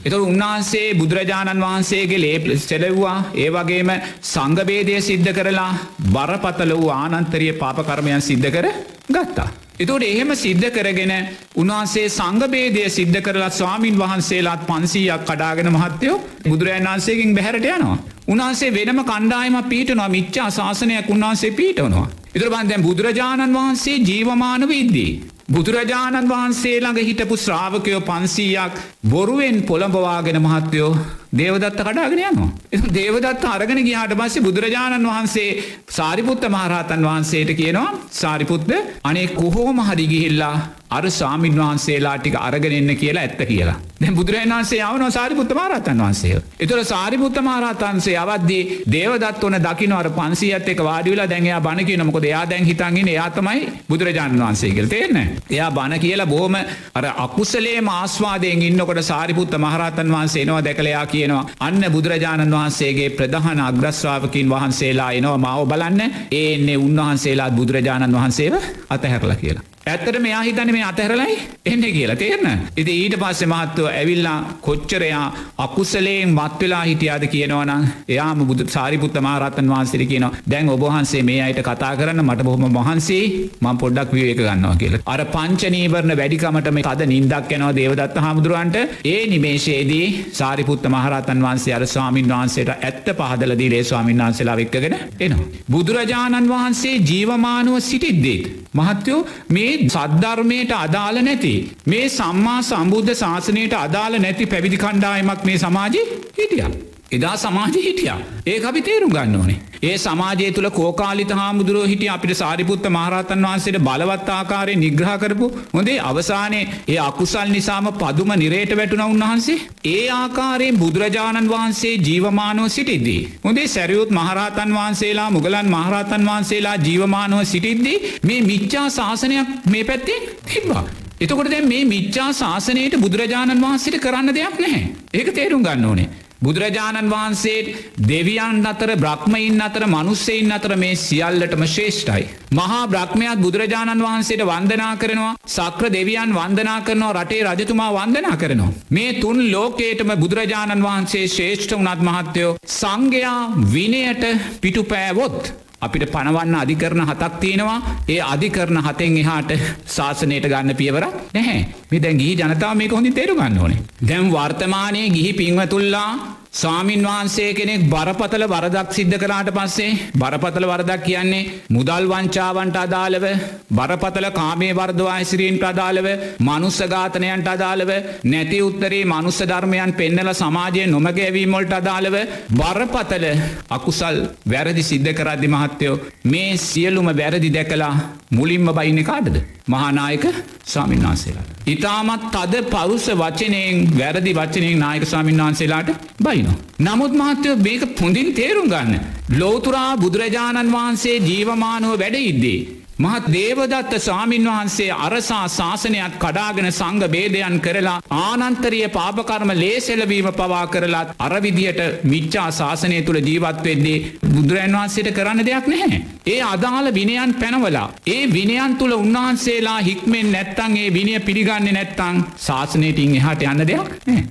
එතු උන්වහන්සේ බුදුරජාණන් වහන්සේගේ ලේප සෙලව්වා ඒ වගේම සංගබේදය සිද්ධ කරලා බරපතල වූ ආනන්තරිය පාපකර්මයන් සිද්ධ කර ගත්තා. එතෝට එහෙම සිද්ධ කරගෙන උන්වහන්සේ සංගබේදය සිද්ධ කරලා ස්වාමීන් වහන්සේලාත් පන්සීයක් කඩාගෙන මහත්තයෝ බුදුරජන් වහන්සේකින් බැහරට යනවා. උන්හන්සේ වෙනම කණ්ඩායම පීටනවා මිච්චා ශාසනයක් උන්වහන්සේ පීටනවා. ඉතුර බන්දැන් බුදුරජාණන් වහන්සේ ජීවමාන විද්දී. බුදුරජාණන් වහන්සේ ළඟ හිටපු ශ්‍රාවකයෝ පන්සීයක් බොරුවෙන් පොළඹවාගෙන මහත්තයෝ දේවදත්ත කඩාගෙන යනවා. එ දේවදත්ත අරගෙන ගියාට පස්සේ බුදුරජාණන් වහන්සේ සාරිපුත්ත මහරහතන් වහන්සේට කියනවා සාරිපුත්ද අනේ කොහෝම හරිගිහිල්ලා අර සාමීන් වහන්සේලා ටික අරගෙන එන්න කියලා ඇත්ත කියලා. දැන් බුදුරජාණන් වහන්සේ යවනවා සාරිපුත්ත මහරහතන් වහන්සේ. ඒතර සාරිපුත්ත මහරහතන් වහන්සේ අවද්දී දේවදත්ත උන දකින්න අර 500ත් එක වාඩි වෙලා දැන් එයා බණ කියන මොකද එයා දැන් හිතන් ඉන්නේ එයා තමයි බුදුරජාණන් වහන්සේ කියලා. තේරෙන්නේ? එයා බණ කියලා බොහොම අර අකුසලයේම ආස්වාදයෙන් ඉන්නකොට සාරිපුත්ත මහරහතන් වහන්සේ එනවා දැකලා එයා කියනවා අන්න බුදුරජාණන් වහන්සේගේ ප්‍රධාන අග්‍රශ්‍රාවකින් වහන්සේලා එනවා මාව බලන්න. ඒ එන්නේ උන්වහන්සේලා බුදුරජාණන් වහන්සේව අතහැරලා කියලා. ඇත්තට මෙයා හිතන මේ අතහැරලයි එන්න කියලා තේරන. ඉති ඊට පස්සේ මහත්තුව ඇවිල්ලා කොච්චරයා අකුසලයෙන් මත්වෙලා හිටියාද කියනවනම් එයාම බුදු සාරිපුත්ත මහරත්තන් වහන්සේ කියනවා දැන් ඔබහන්සේ මේ අයට කතා කරන්න මට බොහොම මහන්සේ මං පොඩ්ඩක් විවේක ගන්නවා කියලා. අර පංචනීවරණ වැඩිකමට මේ තද නින්දක් යනවා දේවදත්ත හාමුදුරුවන්ට ඒ නිමේශයේදී සාරිපුත්ත මහරතන් වහන්සේ අර ස්වාමීන් වහන්සේට ඇත්ත පහදලදී ලේ ස්වාමීන් වහන්සේලා වෙක්කගෙන එනවා. බුදුරජාණන් වහන්සේ ජීවමානුව සිටිද්දේත්. මහත්තයෝ මේ සද්ධර්මයට අදාළ නැති. මේ සම්මා සම්බුද්ධ ශාසනයට අදාළ නැති පැවිදි කණ්ඩායමක් මේ සමාජය හිටිය. එදා සමාජ හිටිය. ඒ අපි තේරුම් ගන්න ඕනේ. ඒ සමාජය තුළ කෝකාලිත හාමුදුරුව හිටිය අපිට සාරිපුත්ත මහරතන් වහන්සේට බලවත් ආකාරය නිග්‍රහ කරපු හොඳේ අවසානයේ ඒ අකුසල් නිසාම පදුම නිරේට වැටුණ උන්වහන්සේ ඒ ආකාරයෙන් බුදුරජාණන් වහන්සේ ජීවමානව සිටිද්දී. හොඳේ සැරියුත් මහරහතන් වහන්සේලා මුගලන් මහරහතන් වහන්සේලා ජීවමානව සිටිද්දී මේ මිච්චා ශාසනයක් මේ පැත්තේ තිබ්බා. එතකොට දැන් මේ මිච්චා ශාසනයට බුදුරජාණන් වහන්සේට කරන්න දෙයක් නැහැ. ඒක තේරුම් ගන්න ඕනේ. බුදුරජාණන් වහන්සේ දෙවියන් අතර බ්‍රහ්මයින් අතර මනුස්සයින් අතර මේ සියල්ලටම ශේෂ්ඨයි. මහා බ්‍රහ්මයක් බුදුරජාණන් වහන්සේට වන්දනා කරනවා සක්‍ර දෙවියන් වන්දනා කරනවා රටේ රජතුමා වන්දනා කරනවා. මේ තුන් ලෝකේටම බුදුරජාණන් වහන්සේ ශේෂ්ඨ වනත් මහත්තයෝ සංඝයා විනයට පිටුපෑවොත්. අපිට පනවන්න අධිකරන හතක් තියෙනවා. ඒ අධිකරන හතෙන් එහාට ශාසනයට ගන්න පියවර නැහැ. මේ දැන් ගිහි ජනතාව මේක හොඳින් තේරු ගන්න ඕනේ. දැන් වර්තමානයේ ගිහි පින්වතුල්ලා ස්වාමින් වහන්සේ කෙනෙක් බරපතල වරදක් සිද්ධ කරාට පස්සේ බරපතල වරදක් කියන්නේ මුදල් වංචාවන්ට අදාළව බරපතල කාමේ වර්දවා හැසිරීමට අදාළව මනුස්ස ඝාතනයන්ට අදාළව නැති උත්තරේ මනුස්ස ධර්මයන් පෙන්නල සමාජය නොමගැවීමොල්ට අදාළව බරපතල අකුසල් වැරදි සිද්ධ කරද්දි මහත්තයෝ මේ සියලුම වැරදි දැකලා මුලින්ම බයින්න කාඩද මහානායක ස්වාමීන් වහන්සේලා. ඉතාමත් තද පරුස වචනයෙන් වැරදි වචනයෙන් නායක ස්වාමීන් වහන්සේලාට බයිනෝ. නමුත් මහත්තයෝ මේක පොඳින් තේරුම් ගන්න. ලෝතුරා බුදුරජාණන් වහන්සේ ජීවමානුව වැඩ ඉද්දී. මහත් දේවදත්ත ස්වාමින් වහන්සේ අරසා ශාසනයක් කඩාගෙන සංග බේදයන් කරලා ආනන්තරිය පාපකර්ම ලේසෙලවීම පවා කරලාත් අරවිදියට මිච්චා ශාසනය තුළ ජීවත් වෙද්දී බුදුරන් වහන්සේට කරන්න දෙයක් නැහැ. ඒ අදාළ විනයන් පැනවලා. ඒ විනයන් තුළ උන්වහන්සේලා හික්මෙන් නැත්තං ඒ විනය පිළිගන්න නැත්තං ශාසනයටින් එහට යන්න දෙයක්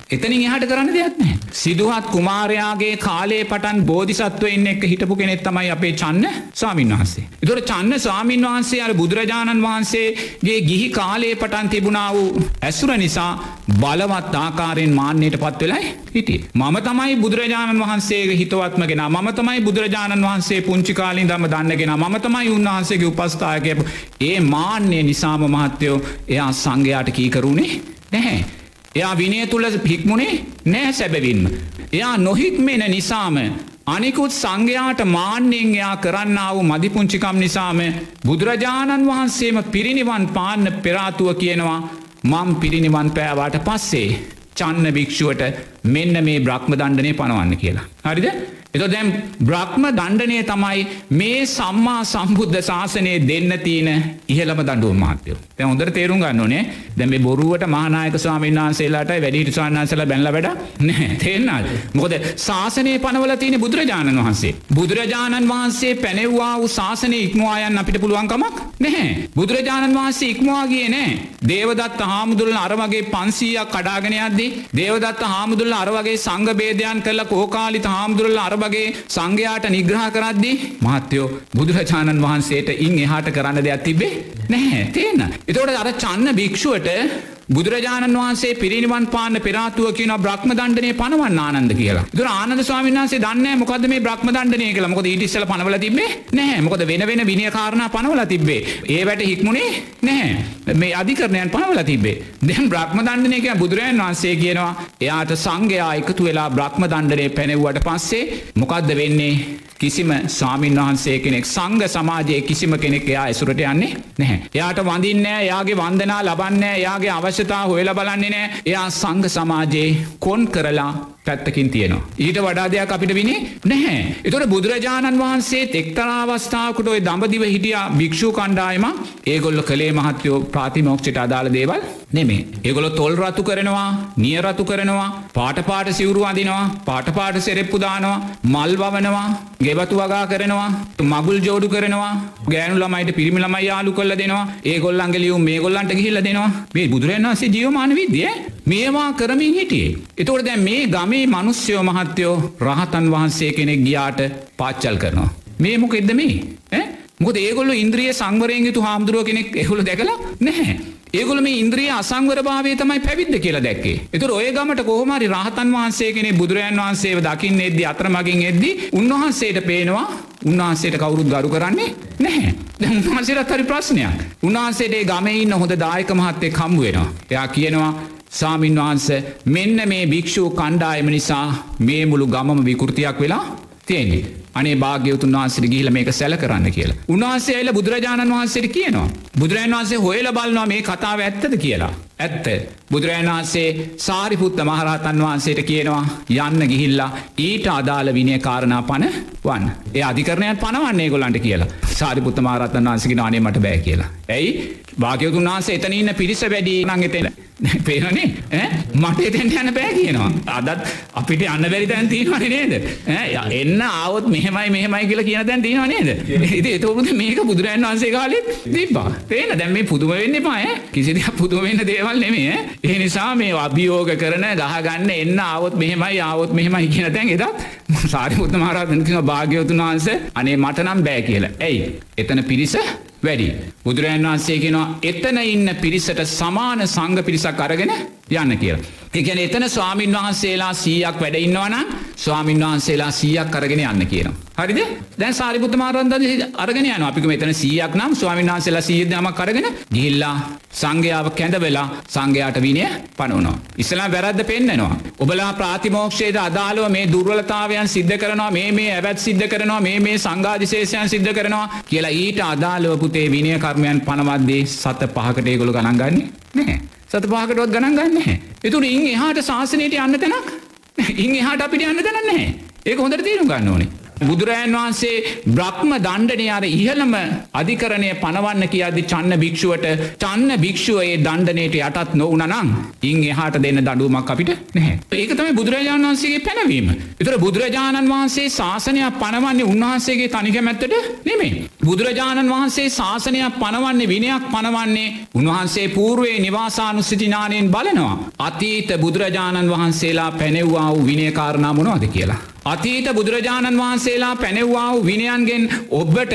එතනින් එහට කරන්න දෙයක් නෑ. සිදුහත් කුමාරයාගේ කාලේ පටන් බෝධිසත්වයෙන් එක් හිටපු කෙනෙත් තමයි අපේ චන්න ස්වාමින් වහන්සේ. එතොට චන්න ස්වාමින් වහන්සේ වහන්සේ අර බුදුරජාණන් වහන්සේගේ ගිහි කාලයේ පටන් තිබුණා වූ ඇසුර නිසා බලවත් ආකාරයෙන් මාන්‍යයට පත් වෙලයි හිටිය. මම තමයි බුදුරජාණන් වහන්සේගේ හිතවත්මගෙන මම තමයි බුදුරජාණන් වහන්සේ පුංචි කාලින් දම දන්නගෙන මම තමයි උන්වහන්සේගේ උපස්ථායකය ඒ මාන්‍යය නිසාම මහත්තයෝ එයා සංඝයාට කීකරුණේ නැහැ. එයා විනය තුළ හික්මුණේ නෑ සැබවින්ම. එයා නොහික්මෙන නිසාම අනිකුත් සංඝයාට මාන්‍යෙන් එයා කරන්න වූ මදිපුංචිකම් නිසාම බුදුරජාණන් වහන්සේම පිරිනිවන් පාන්න පෙරාතුව කියනවා මං පිරිනිවන් පෑවාට පස්සේ චන්න භික්ෂුවට මෙන්න මේ බ්‍රහ්ම දණ්ඩනය පනවන්න කියලා. හරිද? එත දැම් බ්‍රහ්ම දණ්ඩනය තමයි මේ සම්මා සම්බුද්ධ ශාසනය දෙන්න තියෙන ඉහළම දඩුව මාත්‍යයෝ තැ හොඳර තේරුම් ගන්න ඕනේ. දැම බොරුවට මහනායක ස්වාමීන් වහන්සේලාට වැඩිට ස්වාන්සල බැල්ල වැඩ නෑ තේෙන්න්නල් මොකද ශාසනය පනවල තියෙන බුදුරජාණන් වහන්සේ. බුදුරජාණන් වහන්සේ පැනෙව්වා වූ ශාසනය ඉක්මවායන් අපිට පුළුවන්කමක් නැහැ. බුදුරජාණන් වහන්සේ ඉක්මවා ගිය නෑ දේවදත්ත හාමුදුරල අරවගේ පන්සීයක් කඩාගෙනයක්දී දේවදත්ත හාමුදුරල අරවගේ සංගබේදයන් කල්ල කෝකාලිත හාමුදුරල අර වගේ සංඝයාට නිග්‍රහ කරද්දී මහත්තයෝ බුදුරජාණන් වහන්සේට ඉන් එහාට කරන්න දෙයක් තිබේ නැහැ තියෙන. එතකොට අර චන්න භික්ෂුවට බුදුරජාණන් වහන්සේ පිරිනිවන් පාන්න පෙරාතුව කියන බ්‍රහ්ම දණ්ඩනය පනවන්න ආනන්ද කියලා. දුර ආනන්ද ස්වාමීන් වහන්සේ දන්නේ මොකද මේ බ්‍රහ්ම දණ්ඩනය කියලා. මොකද ඊට ඉස්සෙල්ලා පනවල තිබ්බේ නැහැ. මොකද වෙන වෙන විනය කාරණා පනවලා තිබ්බේ. ඒවට හික්මුනේ නැහැ. මේ අධිකරණයන් පනවලා තිබ්බේ. දැන් බ්‍රහ්ම දණ්ඩනය කියන බුදුරජාණන් වහන්සේ කියනවා එයාට සංඝයා එකතු වෙලා බ්‍රහ්ම දණ්ඩනය පැනෙව්වට පස්සේ මොකද්ද වෙන්නේ? කිසිම ස්වාමීන් වහන්සේ කෙනෙක් සංඝ සමාජයේ කිසිම කෙනෙක් එයා ඇසුරට යන්නේ නැහැ. එයාට වඳින්නේ නැහැ, එයාගේ වන්දනා ලබන්නේ නැහැ, එයාගේ අවශ්‍යතා හොයලා බලන්නේ නැහැ. එයා සංඝ සමාජයේ කොන් කරලා පැත්තකින් තියෙනවා. ඊට වඩා දෙයක් අපිට විනේ නැහැ. එතකොට බුදුරජාණන් වහන්සේ එක්තරා අවස්ථාවකට ওই දඹදිව හිටියා භික්ෂු කණ්ඩායම ඒගොල්ලෝ කලේ මහත්යෝ ප්‍රාතිමෝක්ෂයට අදාළ දේවල් නෙමේ. ඒගොල්ලෝ තොල් රතු කරනවා, නිය රතු කරනවා, පාට පාට සිවුරු අඳිනවා, පාට පාට සෙරෙප්පු දානවා, මල් වවනවා, ගෙවතු වගා කරනවා, මගුල් ජෝඩු කරනවා, ගෑනු ළමයිට පිරිමි ළමයි යාළු කරලා දෙනවා, ඒගොල්ලන්ගේ ලියුම් මේගොල්ලන්ට ගිහිල්ලා දෙනවා. මේ බුදුරජාණන් වහන්සේ ජීවමාන විද්‍ය මේවා කරමින් හිටියේ. එතකොට දැන් මේ ගමේ මිනිස්සයෝ මහත්තයෝ රහතන් වහන්සේ කෙනෙක් ගියාට පාච්චල් කරනවා. මේ මොකෙද්ද මේ? ඈ මොකද ඒගොල්ලෝ ඉන්ද්‍රිය සංවරයෙන් යුතු හාමුදුරුව කෙනෙක් ඒගොල්ලෝ දැකලා නැහැ. ඒගොල්ලෝ මේ ඉන්ද්‍රිය අසංවරභාවය තමයි පැවිද්ද කියලා දැක්කේ. ඒතර ඔය ගමට කොහොම හරි රහතන් වහන්සේ කෙනෙක් බුදුරයන් වහන්සේව දකින්න එද්දි අතරමඟින් එද්දි උන්වහන්සේට පේනවා උන්වහන්සේට කවුරුත් ගරු කරන්නේ නැහැ. දැන් උන්වහන්සේට හරි ප්‍රශ්නයක්. උන්වහන්සේට ඒ ගමේ ඉන්න හොඳ දායක මහත්තයෙක් හම්බ වෙනවා. එයා කියනවා සාමීන් වහන්ස මෙන්න මේ භික්‍ෂූ කණ්ඩායම නිසා මේ මුළු ගමම විකෘතියක් වෙලා තියෙන්නේ. අනේ භාග්‍යවතුන් වහන්සේට ගිහිල්ලා මේක සැල කරන්න කියලා. උන්වහන්සේ ඇවිල්ලා බුදුරජාණන් වහන්සේට කියනවා. බුදුරජාණන් වහන්සේ හොයලා බලනවා මේ කතාව ඇත්තද කියලා. ඇත්ත. බුදුරජාණන් වහන්සේ සාරිපුත්ත මහරහතන් වහන්සේට කියනවා යන්න ගිහිල්ලා ඊට අදාළ විනය කාරණා පන වන්. ඒ අධිකරණයන් පනවන්නේ ඒගොල්ලන්ට කියලා. සාරිපුත්ත මහරහතන් වහන්සේගේ නානේ මට බෑ කියලා. ඇයි? භාග්‍යවතුන් වහන්සේ එතන ඉන්න පිරිස වැඩි නම් එතන. පේනනේ ඈ මට එතෙන්ට යන්න බෑ කියනවා. අදත් අපිට යන්න බැරි තැන් තියෙනවනේ නේද? ඈ එන්න ආවොත් මෙහෙමයි මෙහෙමයි කියලා කියන තැන් තියෙනව නේද? ඉතින් ඒතකොට මේක බුදුරජාණන් වහන්සේ කාලෙත් තිබ්බා. තේන දැන් මේ පුදුම වෙන්න එපා ඈ. කිසි දෙයක් පුදුම වෙන්න දේවල් නෙමෙයි ඈ. ඒ නිසා මේ අභියෝග කරන ගහගන්න එන්න ආවොත් මෙහෙමයි ආවොත් මෙහෙමයි කියන තැන් එදත් සාරිපුත්ත මහරහතන් කියනවා භාග්‍යවතුන් වහන්සේ අනේ මට නම් බෑ කියලා. ඇයි? එතන පිරිස වැඩි. බුදුරජන් වහන්සේ කෙනවා එතන ඉන්න පිරිසට සමාන සංග පිරිසක් අරගෙන යන්න කියලා. එකන එතන ස්වාමින් වහන්සේලා සීයක් වැඩඉන්නවනම් ස්වාමින් වහන්සේලා සීයක් අරගෙන යන්න කියනවා. හරිද දැන් සාරිපුත මාරන්ද අරගෙන යන අපික මෙතන සීයක් නම් ස්වාමින් වහන්සේලා සීයදම කරගෙන ගිහිල්ලා සංඝයාව කැඳ වෙලා සංඝයාට විනය පනවනවා. ඉස්ලාම් වැරද්ද පෙන්නනවා. ඔබලා ප්‍රාතිමෝක්ෂයේද අදාළව මේ දුර්වලතාවයන් සිද්ධ කරනවා මේ මේ ඇවැත් සිද්ධ කරනවා මේ මේ සංඝාදිශේෂයන් සිද්ධ කරනවා කියලා ඊට අදාළව පුතේ විනය කර්මයන් පනවද්දී සත පහකට ඒගොල්ලෝ ගණන් ගන්නේ නැහැ. සත පහකටවත් ගණන් ගන්න එතුර ඉන් එහාට ශාසනයට යන්න තැනක් ඉන් එහාට අපිට යන්න තැන නැහැ. ඒක හොඳට තීරු ගන්න ඕනේ. බුදුරජන් වහන්සේ බ්‍රහ්ම දණ්ඩනය අර ඉහළම අධිකරණය පනවන්න කියදදි චන්න භික්ෂුවට චන්න භික්ෂුවයේ දණ්ඩනයට යටත් නොවනනම් ඉන් එහාට දෙන්න දඩුවමක් අපිට නැහැ. ඒක තමයි බුදුරජාණන් වහන්සේගේ පැනවීම. එතර බුදුරජාණන් වහන්සේ ශාසනයක් පනවන්නේ උන්වහන්සේගේ තනිකමැත්තට නෙමේ. බුදුරජාණන් වහන්සේ ශාසනයක් පනවන්නේ විනයක් පනවන්නේ උන්වහන්සේ පූර්වේ නිවාසානුස්සිතිනානයෙන් බලනවා. අතීත බුදුරජාණන් වහන්සේලා පැනෙව්වා වූ විනයකාරණා මොනවද කියලා. අතීත බුදුරජාණන් වහන්සේලා පැනෙව්වා වූ විනයන්ගෙන් ඔබ්බට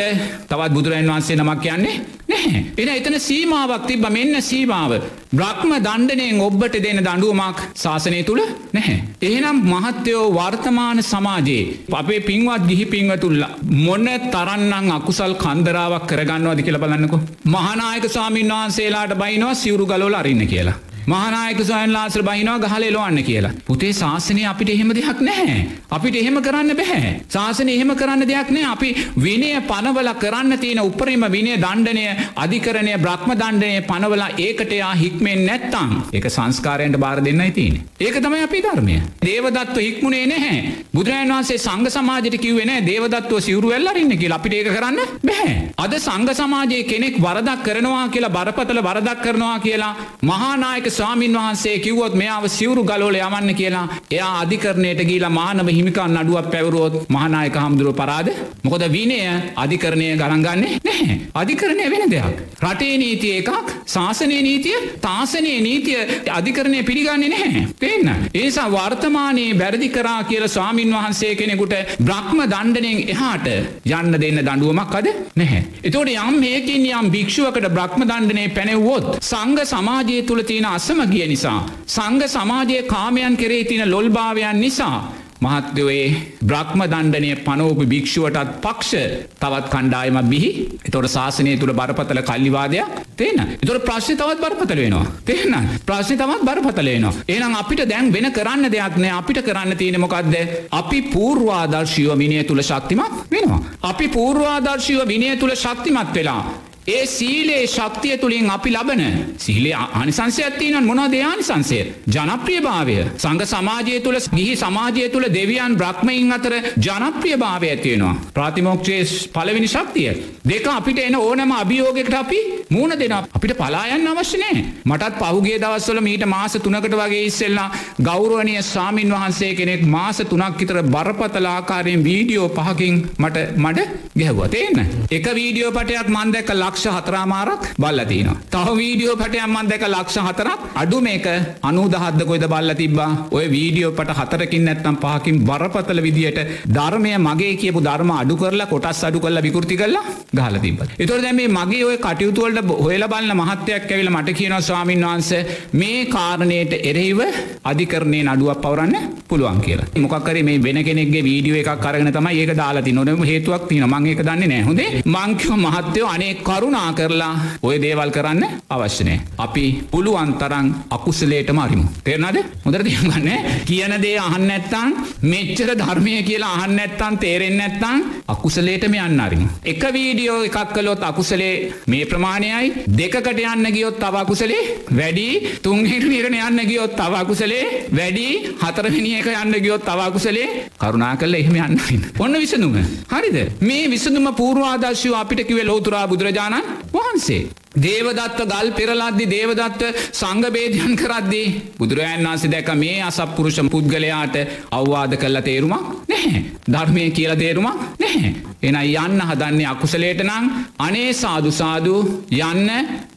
තවත් බුදුරජන් වහන්සේ නමක් කියන්නේ නැහැ. එන එතන සීමාවක් තිබ මෙන්න සීමාව. බ්‍රහ්ම දණ්ඩනයෙන් ඔබ්බට දෙන දඩුවමක් ශාසනය තුළ නැහැ. එහෙනම් මහත්තයෝ වර්තමාන සමාජයේ අපේ පින්වත් ගිහි පින්වතුල්ල මොන්න තරන්නම් අකුසල් කන්දරාවක් කරගන්නවද කියලා බලන්නකො. මහනායක ස්වාමීන් වහන්සේලාට බයිනවා සිවරු ගලෝල අරින්න කියලා. මහනායක සොයන් ලාසර බහිනවා ගහල එලොවන්න කියලා. පුතේ ශාසනය අපිට එහෙම දෙයක් නැහැ. අපිට එහෙම කරන්න බැහැ. ශාසනය එහෙම කරන්න දෙයක් නෑ අපි විනය පනවල කරන්න තියෙන උපරිම විනය දණ්ඩනය අධිකරණය බ්‍රහ්ම දණ්ඩනය පනවලා ඒකටයා හික්මෙන් නැත්තං ඒක සංස්කාරයන්ට බාර දෙන්නයි තියෙන. ඒක තමයි අපි ධර්මය. දේවදත්ව හික්මුණේ නැහැ. බුදුරජන් වන්සේ සංග සමාජයට කිව්වෙන දේවදත්ව සිවරු වෙල්ලරන්න කියලා අපිට ඒක කරන්න බැහැ. අද සංග සමාජයේ කෙනෙක් වරදක් කරනවා කියලා බරපතල වරදක් කරනවා කියලා මහානායක ස්වාමීන් වහන්සේ කිව්වොත් මෙයාව සිවරු ගලෝල යවන්න කියලා එයා අධිකරණයට ගීලා මානව හිමිකන් අඩුවක් පැවරුවොත් මහනායක හමුදුරුව පරාද? මොකොද විනය අධිකරණය ගරන්ගන්නේ නැහැ. අධිකරණය වෙන දෙයක්. රටේ නීතිය එකක් ශාසනය නීතිය තාසනය නීතිය අධිකරණය පිළිගන්නේ නැහැ. පේන්න? ඒසා වර්තමානයේ බැරදි කරා කියල ස්වාමීන් වහන්සේ කෙනෙකුට බ්‍රහ්ම දණ්ඩනයෙන් එහාට යන්න දෙන්න දඩුවමක් අද නැහැ. එතෝට යම් මේකින් යම් භික්ෂුවකට බ්‍රහ්ම දණ්ඩනය පැනෙව්වොත් සංග සමාජය තුළ තියෙන අසම ගිය නිසා. සංග සමාජය කාමයන් කෙරේ තින ලොල්භාවයන් නිසා. මහත්දවේ බ්‍රහ්ම දණ්ඩනය පනෝපු භික්ෂුවටත් පක්ෂ තවත් කණ්ඩායම බිහි. එතොට ශාසනය තුළ බරපතල කල්ලිවාදයක් තේන එතොට ප්‍රශ්ි තවත් බරපතල වෙනවා. තේන ප්‍රශ්ි තවත් බරපතලේනවා ඒනම් අපිට දැන් වෙන කරන්න දෙයක් නෑ. අපිට කරන්න තියෙන මොකක්ද අපි පූර්වාදර්ශීව විනය තුළ ශක්තිමත් වෙනවා. අපි පූර්වාදර්ශීව විනය තුළ ශක්තිමත් වෙලා ඒ සීලේ ශක්තිය තුළින් අපි ලබන සීලේ අනිසංසයත්තිීනන් මොනා දෙයානිසංසය ජනප්‍රිය භාවය සංග සමාජය තුළ ගිහි සමාජය තුළ දෙවියන් බ්‍රහ්මයින් අතර ජනප්‍රිය භාවය ඇතියෙනවා ප්‍රාතිමෝක්ෂයේ පලවෙනි ශක්තිය. දෙක අපිට එන ඕනම අභියෝගෙකට අපි මූුණ දෙෙන අපිට පලායන්න අවශ්‍යනෑ මටත් පහුගේ දවස්වල මීට මාස තුනකට වගේ ඉස්සෙල්ලා ගෞරුවනය සාමීන් වහන්සේ කෙනෙක් මාස තුනක් ඉතර බරපතල ආකාරයෙන් වීඩියෝ පහකින් මට මට ගැහ්වතේන්න එක වීඩියෝ පටයක් මන්දැක ලක් ලක්ෂ හතරාමාරක් බල්ලතිනවා. තව වීඩියෝ පටයම්මන් දැක ලක්ෂ හතරක්. අඩු මේක අනුදහද්ද කොයිද බල්ල තිබා ඔය වීඩියෝ පට හතරකින් නැත්නම් පහකින් බරපතල විදියට ධර්මය මගේ කියපු ධර්ම අඩු කරලා කොටස් අඩු කරලා විකෘති කරලා ගහල තිබ. එතොර දැ මේ මගේ ඔය කටයුතුවලට හොල බලන්න මහත්තයක් ඇවිල මට කියන ස්වාමීන් වහන්ස මේ කාරණයට එරෙහිව අධිකරණය නඩුවක් පවරන්න පුළුවන් කියලා. මොකක්කර මේ වෙන කෙනෙක්ගේ වීඩියෝ එකක් කරගෙන තමයි ඒක දාලාති නොනම හේතුවක් තින මං එක දන්නේ නැහොදේ මංකිව මහත්තයෝ අනේ කරු කරුණා කරලා ඔය දේවල් කරන්න අවශ්‍යනය. අපි පුළුවන් තරන් අකුසලේට මරිමු. තේරනද මුදර තියගන්න කියන දේ අහන්න ඇත්තන් මෙච්චර ධර්මය කියලා අහන්න ඇත්තන් තේරෙන් ඇත්තන් අකුසලේටම යන්න අරිමු. එක වීඩියෝ එකක් කලොත් අකුසලේ මේ ප්‍රමාණයයි දෙකට යන්න ගියොත් තවකුසලේ වැඩි. තුන්හිරණ යන්න ගියොත් තවකුසලේ වැඩි. හතරමිනි එක යන්න ගියොත් තවකුසලේ කරුණා කල්ල එහෙම යන්න ඔන්න විසඳුම. හරිද? මේ විසඳුම පූර්වාදර්ශව අපිට කිව ලෝතුරා බුදුරජාණන් වහන්සේ. දේවදත්ව ගල් පෙරලද්දි දේවදත්ව සංගබේදයන් කරද්දී බුදුරජන් වන්සේ දැක මේ අසපපුරුෂ පුද්ගලයාට අවවාද කල්ල තේරුමක් නැහැ. ධර්මය කියල තේරුමක් නැහැ. එන යන්න හදන්නේ අකුසලේට නං අනේ සාදුසාදු යන්න.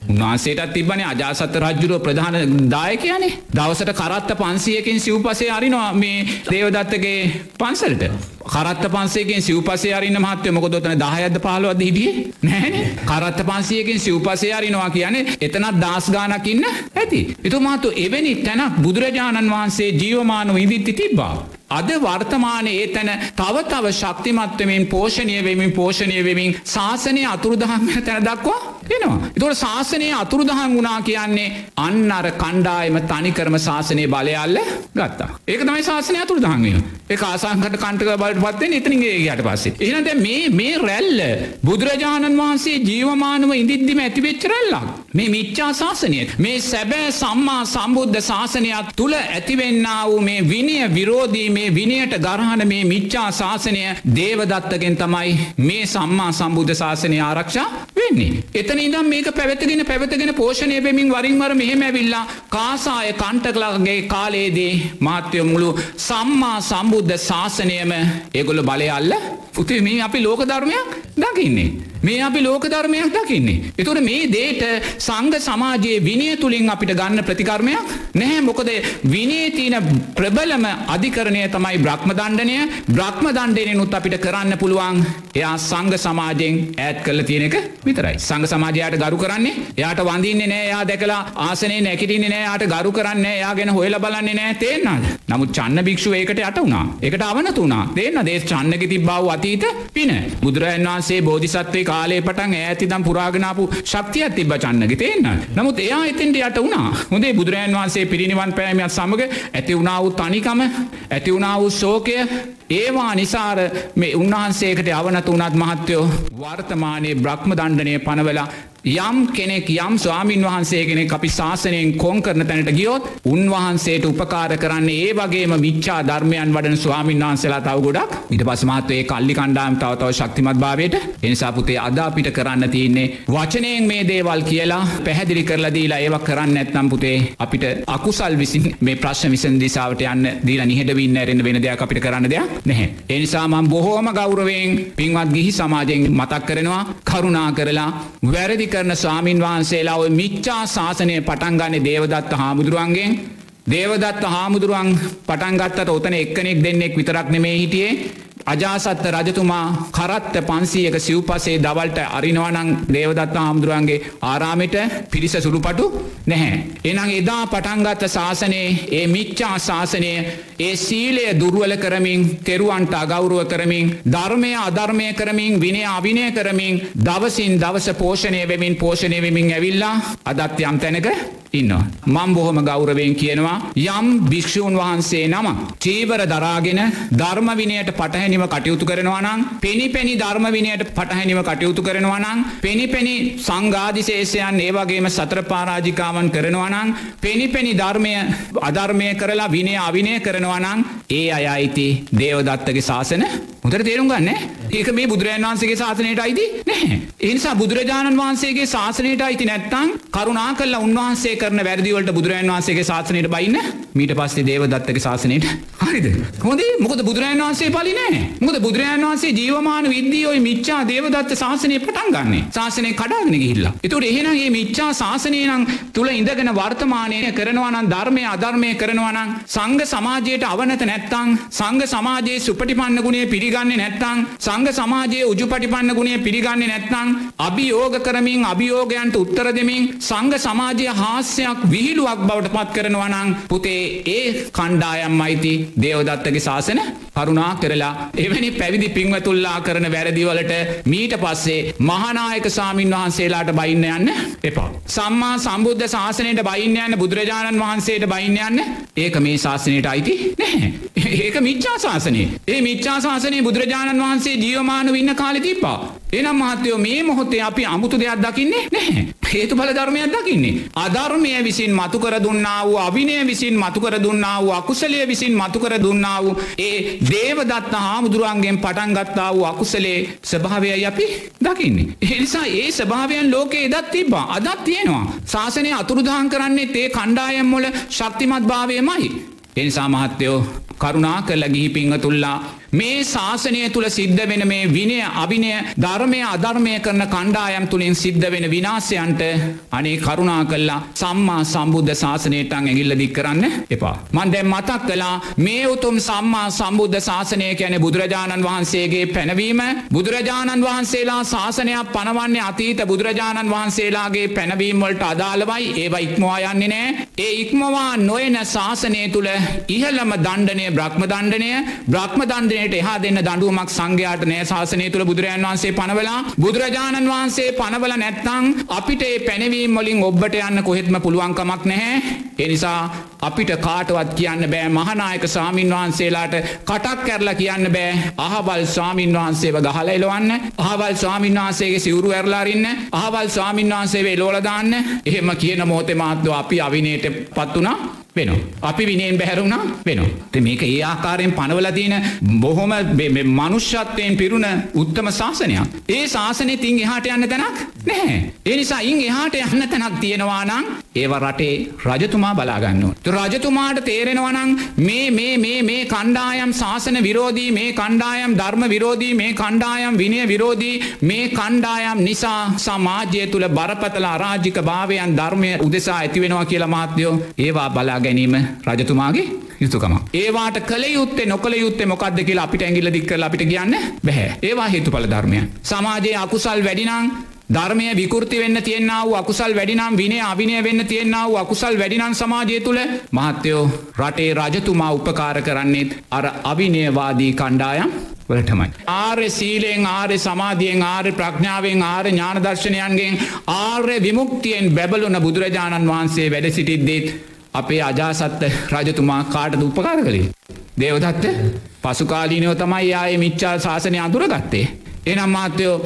උන්වහන්සේටත් තිබන අජාසත රජ්ජුරුව ප්‍රධාන දායකයනේ. දවසට කරත්ත පන්සියකින් සිව්පසේ අරිනවා මේ දේවදත්තගේ පන්සලට. කරත්ත පන්සේකෙන් සිව්පසේ අරින්න මහත්වය මොකදොතන දහයද පහලුවද හිටියේ? නෑන කරත්ත පන්සියකින් සිව්පසේ අරිනවා කියන්නේ එතනත් දස් ගානක් ඉන්න ඇති. එතු මාතු එවැනි තැනක් බුදුරජාණන් වහන්සේ ජීවමානව ඉදිත්ති තිබ්බා. අද වර්තමානයේ ඒ තැන තව තව ශක්තිමත්වමින් පෝෂණය වෙමින් පෝෂණය වෙමින් ශාසනය අතුරුදහම තැන දක්වා එනවා. එතොට ශාසනය අතුරුදහන් වුණා කියන්නේ අන්න අර කණ්ඩායම තනිකරම ශාසනය බලයල්ල ගත්තා. ඒක තමයි ශාසනය අතුරුදහන්ගෙන. ඒ ආසංකට කණ්ටක බලට පත්වෙන් එතනිගේ යට පස්සේ. එනට මේ මේ රැල්ල බුදුරජාණන් වහන්සේ ජීවමානව ඉදිද්දිම ඇතිවෙච්ච රැල්ලක්. මේ මිච්චා ශාසනය. මේ සැබෑ සම්මා සම්බුද්ධ ශාසනයක් තුළ ඇතිවෙන්න වූ මේ විනය විරෝධී මේ විනයට ගරහන මේ මිච්චා ශාසනය දේවදත්තගෙන් තමයි මේ සම්මා සම්බුද්ධ ශාසනය ආරක්ෂා වෙන්නේ. එතන ඉදම් මේක පැවැතගෙන පැවැතගෙන පෝෂණය වෙමින් වරින්වර මෙහෙම ඇවිල්ලා කාසාය කණ්ටකලගේ කාලයේදී මාත්‍යය මුළු සම්මා සම්බුද්ධ ශාසනයම ඒගොල්ල බලය අල්ල උතේ මේ අපි ලෝක ධර්මයක් දකින්නේ. මේ අපි ලෝක ධර්මයක් දකින්නේ. එතුට මේ දේට සංග සමාජයේ විනය තුළින් අපිට ගන්න ප්‍රතිකර්මයක් නැහැ මොකද විනේ තියන ප්‍රබලම අධිකරණය තමයි බ්‍රහ්ම දණ්ඩනය බ්‍රහ්ම දණ්ඩනයනුත් අපිට කරන්න පුළුවන් එයා සංග සමාජයෙන් ඇත් කල තියෙනක විතරයි. සංග සමාජයට ගරු කරන්නේ? යාට වඳින්නේ නෑ යා දැකලා ආසනේ නැකිටින්නේ නෑ යාට ගරු කරන්න යා ගැන හොයල බලන්නේ නෑ. තේෙන්න්නද. නමුත් චන්න භික්ෂුව ඒකට යට වුණා. එකට අවනතුනා දෙන්න දේ චන්නක තිබ්බව අතීත පින. බුදුරජන් වහන්සේ බෝධිසත්වේ කාලේ පටන් ඇතිදම් පුරාගනාපු ශක්තියක් තිබ චන්නග. තේන්න. නමුත් එයා එතින්ට යට වුණා. හොඳේ බුදුරජන් වහන්සේ පිරිනිවන් පෑමත් සමඟ ඇති වුණා වූ තනිකම ඇති වුණා වූ ශෝකය ඒවා නිසාර මේ උන්වහන්සේකට අවනතු වනත් මහත්තයෝ වර්තමානයේ බ්‍රහ්ම දණ්ඩනය පනවලා යම් කෙනෙක් යම් ස්වාමීන් වහන්සේ කෙනෙක් අපි ශාසනයෙන් කොන් කරන තැනට ගියොත් උන්වහන්සේට උපකාර කරන්නේ ඒ වගේම මිච්චා ධර්මයන් වඩන ස්වාමීන් වහන්සේලා තව ගොඩක් ඊට පස්සේ මහත්වයේ කල්ලි කණ්ඩායම් තව තව ශක්තිමත් භාවයට එනිසා පුතේ අද අපිට කරන්න තියෙන්නේ වචනයෙන් මේ දේවල් කියලා පැහැදිලි කරලා දීලා ඒවා කරන්න නැත්නම් පුතේ අපිට අකුසල් විසින් මේ ප්‍රශ්න විසඳ දිසාවට යන්න දීලා නිහඬ වෙන්න වෙන දෙයක් අපිට කරන්න දෙයක් නැහැ. ඒ නිසා මම බොහෝම ගෞරවයෙන් පින්වත් ගිහි සමාජයෙන් මතක් කරනවා කරුණා කරලා වැරදි කරන ස්වාමීන් වහන්සේලා ඔය මිච්චා ශාසනය පටන්ගන්නේ දේවදත්ත හාමුදුරුවන්ගෙන්. දේවදත්ත හාමුදුරුවන් පටන්ගත්තට ඔතන එක්කනෙක් දෙන්නෙක් විතරක් නෙමේ හිටියේ. අජාසත්ත රජතුමා කරත්ත පන්සීයක සිව්පසේ දවල්ට අරිනවනං දේවදත්ත හාමුදුරුවන්ගේ ආරාමිට පිරිස සුළුපටු නැහැ. එනං එදා පටන්ගත්ත ශාසනයේ ඒ මිච්චා ශාසනය ඒ සීලය දුර්වල කරමින් තෙරුවන්ට අගෞරුව කරමින් ධර්මය අධර්මය කරමින් විනය අවිනය කරමින් දවසින් දවස පෝෂණය වෙමින් පෝෂණය වෙමින් ඇවිල්ලා අදත් යම් තැනක ඉන්නවා. මං බොහොම ගෞරවයෙන් කියනවා යම් භික්‍ෂූන් වහන්සේ නම චීවර දරාගෙන ධර්මවිනයට පටහැනිව කටයුතු කරනවා නම් පෙනි පැණි ධර්මවිනයට පටහැනිව කටයුතු කරනවා නම් පෙනි පැණි සංගාධිශේෂයන් ඒවගේම සතර පාරාජිකාවන් කරනවා නම් පෙනි පැණි ධර්මය අධර්මය කරලා විනය අවිනය කරනවා නම් ඒ අය අයිති දේවදත්තගේ ශාසන හොදර තේරුම් ගන්න ඒක මේ බුදුරජන් වහන්සේගේ ශාසනයට අයිති නැහැ. එනිසා බුදුරජාණන් වහන්සේගේ ශාසනයට අයිති නැත්තං කරුණා කල්ලා උන්වහන්සේ කරන වැරදිවලට බුදුරජන් වහන්සේගේ ශාසනයට බයින්න. මීට පස්සේ දේවදත්තක ශාසනයට. හරිද. හොදේ මොකද බුදුරජන් වහන්සේ පලිනෑ මුද බුදුරජන් වහන්සේ ජීවමාන විද්‍යෝයි මිච්චා දේවදත්ත ශාසනය පටන් ගන්නේ. ශාසනය කඩාගෙන ගිහිල්ලා. එතුට එහෙනගේ මිච්චා ශාසනය නම් තුළ ඉඳගෙන වර්තමානය කරනවනන් ධර්මය අධර්මය කරනවනං සංග සමාජයට අවනත නැත්තං සංග සමාජයේ සුපටිපන්න ගුණේ පිළිගන්නේ නැත්තං සංග සමාජයේ උජුපටිපන්න ගුණේ පිළිගන්නේ නැත්නම් අභියෝග කරමින් අභියෝගයන්ට උත්තර දෙමින් සංග සමාජය හාස්‍යයක් විහිළුවක් බවට පත් කරනවා නම් පුතේ ඒ කණ්ඩායම් අයිති දේවදත්තගේ ශාසන කරුණා කරලා එවැනි පැවිදි පින්වතුල්ලා කරන වැරදිවලට මීට පස්සේ මහනායක සාමීන් වහන්සේලාට බයින්න යන්න එපා. සම්මා සම්බුද්ධ ශාසනයට බයින්න යන්න බුදුරජාණන් වහන්සේට බයින්න යන්න ඒක මේ ශාසනයට අයිති නැහැ. ඒක මිච්චා ශාසනය. ඒ මිච්චා ශාසනය බුදුරජාණන් වහන්සේ ජීවමානව ඉන්න කාලෙ තිබ්බා. එනම් මහත්තයෝ මේ මොහොතේ අපි අමුතු දෙයක් දකින්නේ නැහැ. හේතු බල ධර්මයක් දකින්නේ. අධර්මය විසින් මතුකර දුන්නා වූ අවිනය විසින් මතුකර දුන්නා වූ අකුසලය විසින් මතුකර දුන්නා වූ ඒ දේවදත්ත හාමුදුරුවන්ගෙන් පටන් ගත්තා වූ අකුසලේ ස්වභාවයයි අපි දකින්නේ. එනිසා ඒ ස්වභාවයන් ලෝකයේ එදත් තිබ්බා අදත් තියෙනවා. ශාසනය අතුරුදහන් කරන්නේ තේ කණ්ඩායම් වල ශක්තිමත් භාවයමයි. එනිසා මහත්තයෝ කරුණා කරලා ගිහි පිංහතුල්ලා මේ ශාසනය තුළ සිද්ධ වෙන මේ විනය අභිනය ධර්මය අධර්මය කරන කණ්ඩායම් තුළින් සිද්ධ වෙන විනාසයන්ට අනේ කරුණා කල්ලා සම්මා සම්බුද්ධ ශාසනයටන් ඇගිල්ල දික් කරන්න එපා. මන්දැම් මතක් කලා මේ උතුම් සම්මා සම්බුද්ධ ශාසනය කැන බුදුරජාණන් වහන්සේගේ පැනවීම. බුදුරජාණන් වහන්සේලා ශාසනයක් පනවන්නේ අතීත බුදුරජාණන් වහන්සේලාගේ පැනවීම්වලට අදාළවයි. ඒවා ඉක්මවා යන්නේ නෑ. ඒ ඉක්මවා නොයන ශාසනය තුළ ඉහළම දණ්ඩනය බ්‍රහ්ම දණ්ඩනය. බ්‍රහ්ම දණ්ඩනයට එහා දෙන්න දඩුවමක් සංඝයාට නෑ. ශාසනය තුළ බුදුරජාන් වහන්සේ පනවලා බුදුරජාණන් වහන්සේ පනවල නැත්තං අපිට ඒ පැනවීම් වලින් ඔබ්බට යන්න කොහෙත්ම පුළුවන්කමක් නැහැ. එනිසා අපිට කාටවත් කියන්න බෑ. මහනායක සාමීන් වහන්සේලාට කටක් කැරලා කියන්න බෑ. අහවල් ස්වාමීන් වහන්සේව ගහල එලවන්න. අහවල් ස්වාමීන් වහන්සේගේ සිවුරු ඇරලාරින්න අහවල් ස්වාමීන් වහන්සේ වෙලෝලදාන්න එහෙම කියන මෝතෙ මාත්ව අපි අවිනයට පත් වනා වෙන. අපි විනයෙන් බැහැරුණා වෙන. මේක ඒ ආකාරයෙන් පනවල තියෙන බොහොම මනුෂ්‍යත්වයෙන් පිරුණ උත්තම ශාසනයක්. ඒ ශාසනය තින් එහාට යන්න තැනක් නැහැ. ඒ නිසා ඉන් එහාට යන්න තැනක් තියෙනවා නම් ඒව රටේ රජතුමා බලාගන්න. රජතුමාට තේරෙනවනං මේ මේ මේ මේ කණ්ඩායම් ශාසන විරෝධී මේ කණ්ඩායම් ධර්ම විරෝධී මේ කණ්ඩායම් විනය විරෝධී මේ කණ්ඩායම් නිසා සමාජය තුළ බරපතල අරාජික භාවයන් ධර්මය උදෙසා ඇතිවෙනවා කියලා මාත්‍යයෝ ඒවා බලාග ගැනීම රජතුමාගේ යුතුකම. ඒවාට කළ යුත්තේ නොකළ යුත්තේ මොකක්ද කියලා අපිට ඇගිල්ල දික්කල අපිට කියන්න බැහැ ඒවා හේතුඵල ධර්මය. සමාජයේ අකුසල් වැඩිනං ධර්මය විකෘති වෙන්න තියෙන්න්නාව අකුසල් වැඩිනම් විනේ අවිනය වෙන්න තියෙන්න්නාව අකුසල් වැඩිනන් සමාජය තුළ මහත්තයෝ රටේ රජතුමා උපකාර කරන්නේත් අර අවිනයවාදී කණ්ඩායම් වලටමයි. ආර්ය සීලයෙන් ආර්ය සමාධියෙන් ආර්ය ප්‍රඥාවෙන් ආර්ය ඥානදර්ශනයන්ගෙන් ආර්ය විමුක්තියෙන් බැබලුන බුදුරජාණන් වහන්සේ වැඩ සිටිද්දේත් අපේ අජාසත්ත රජතුමා කාටද උපකාර කළේ. දේවදත්ත පසුකාලීනයෝ තමයි යාය මිච්චා ශාසනය අඳුරගත්තේ. එනම් මාත්‍යයෝ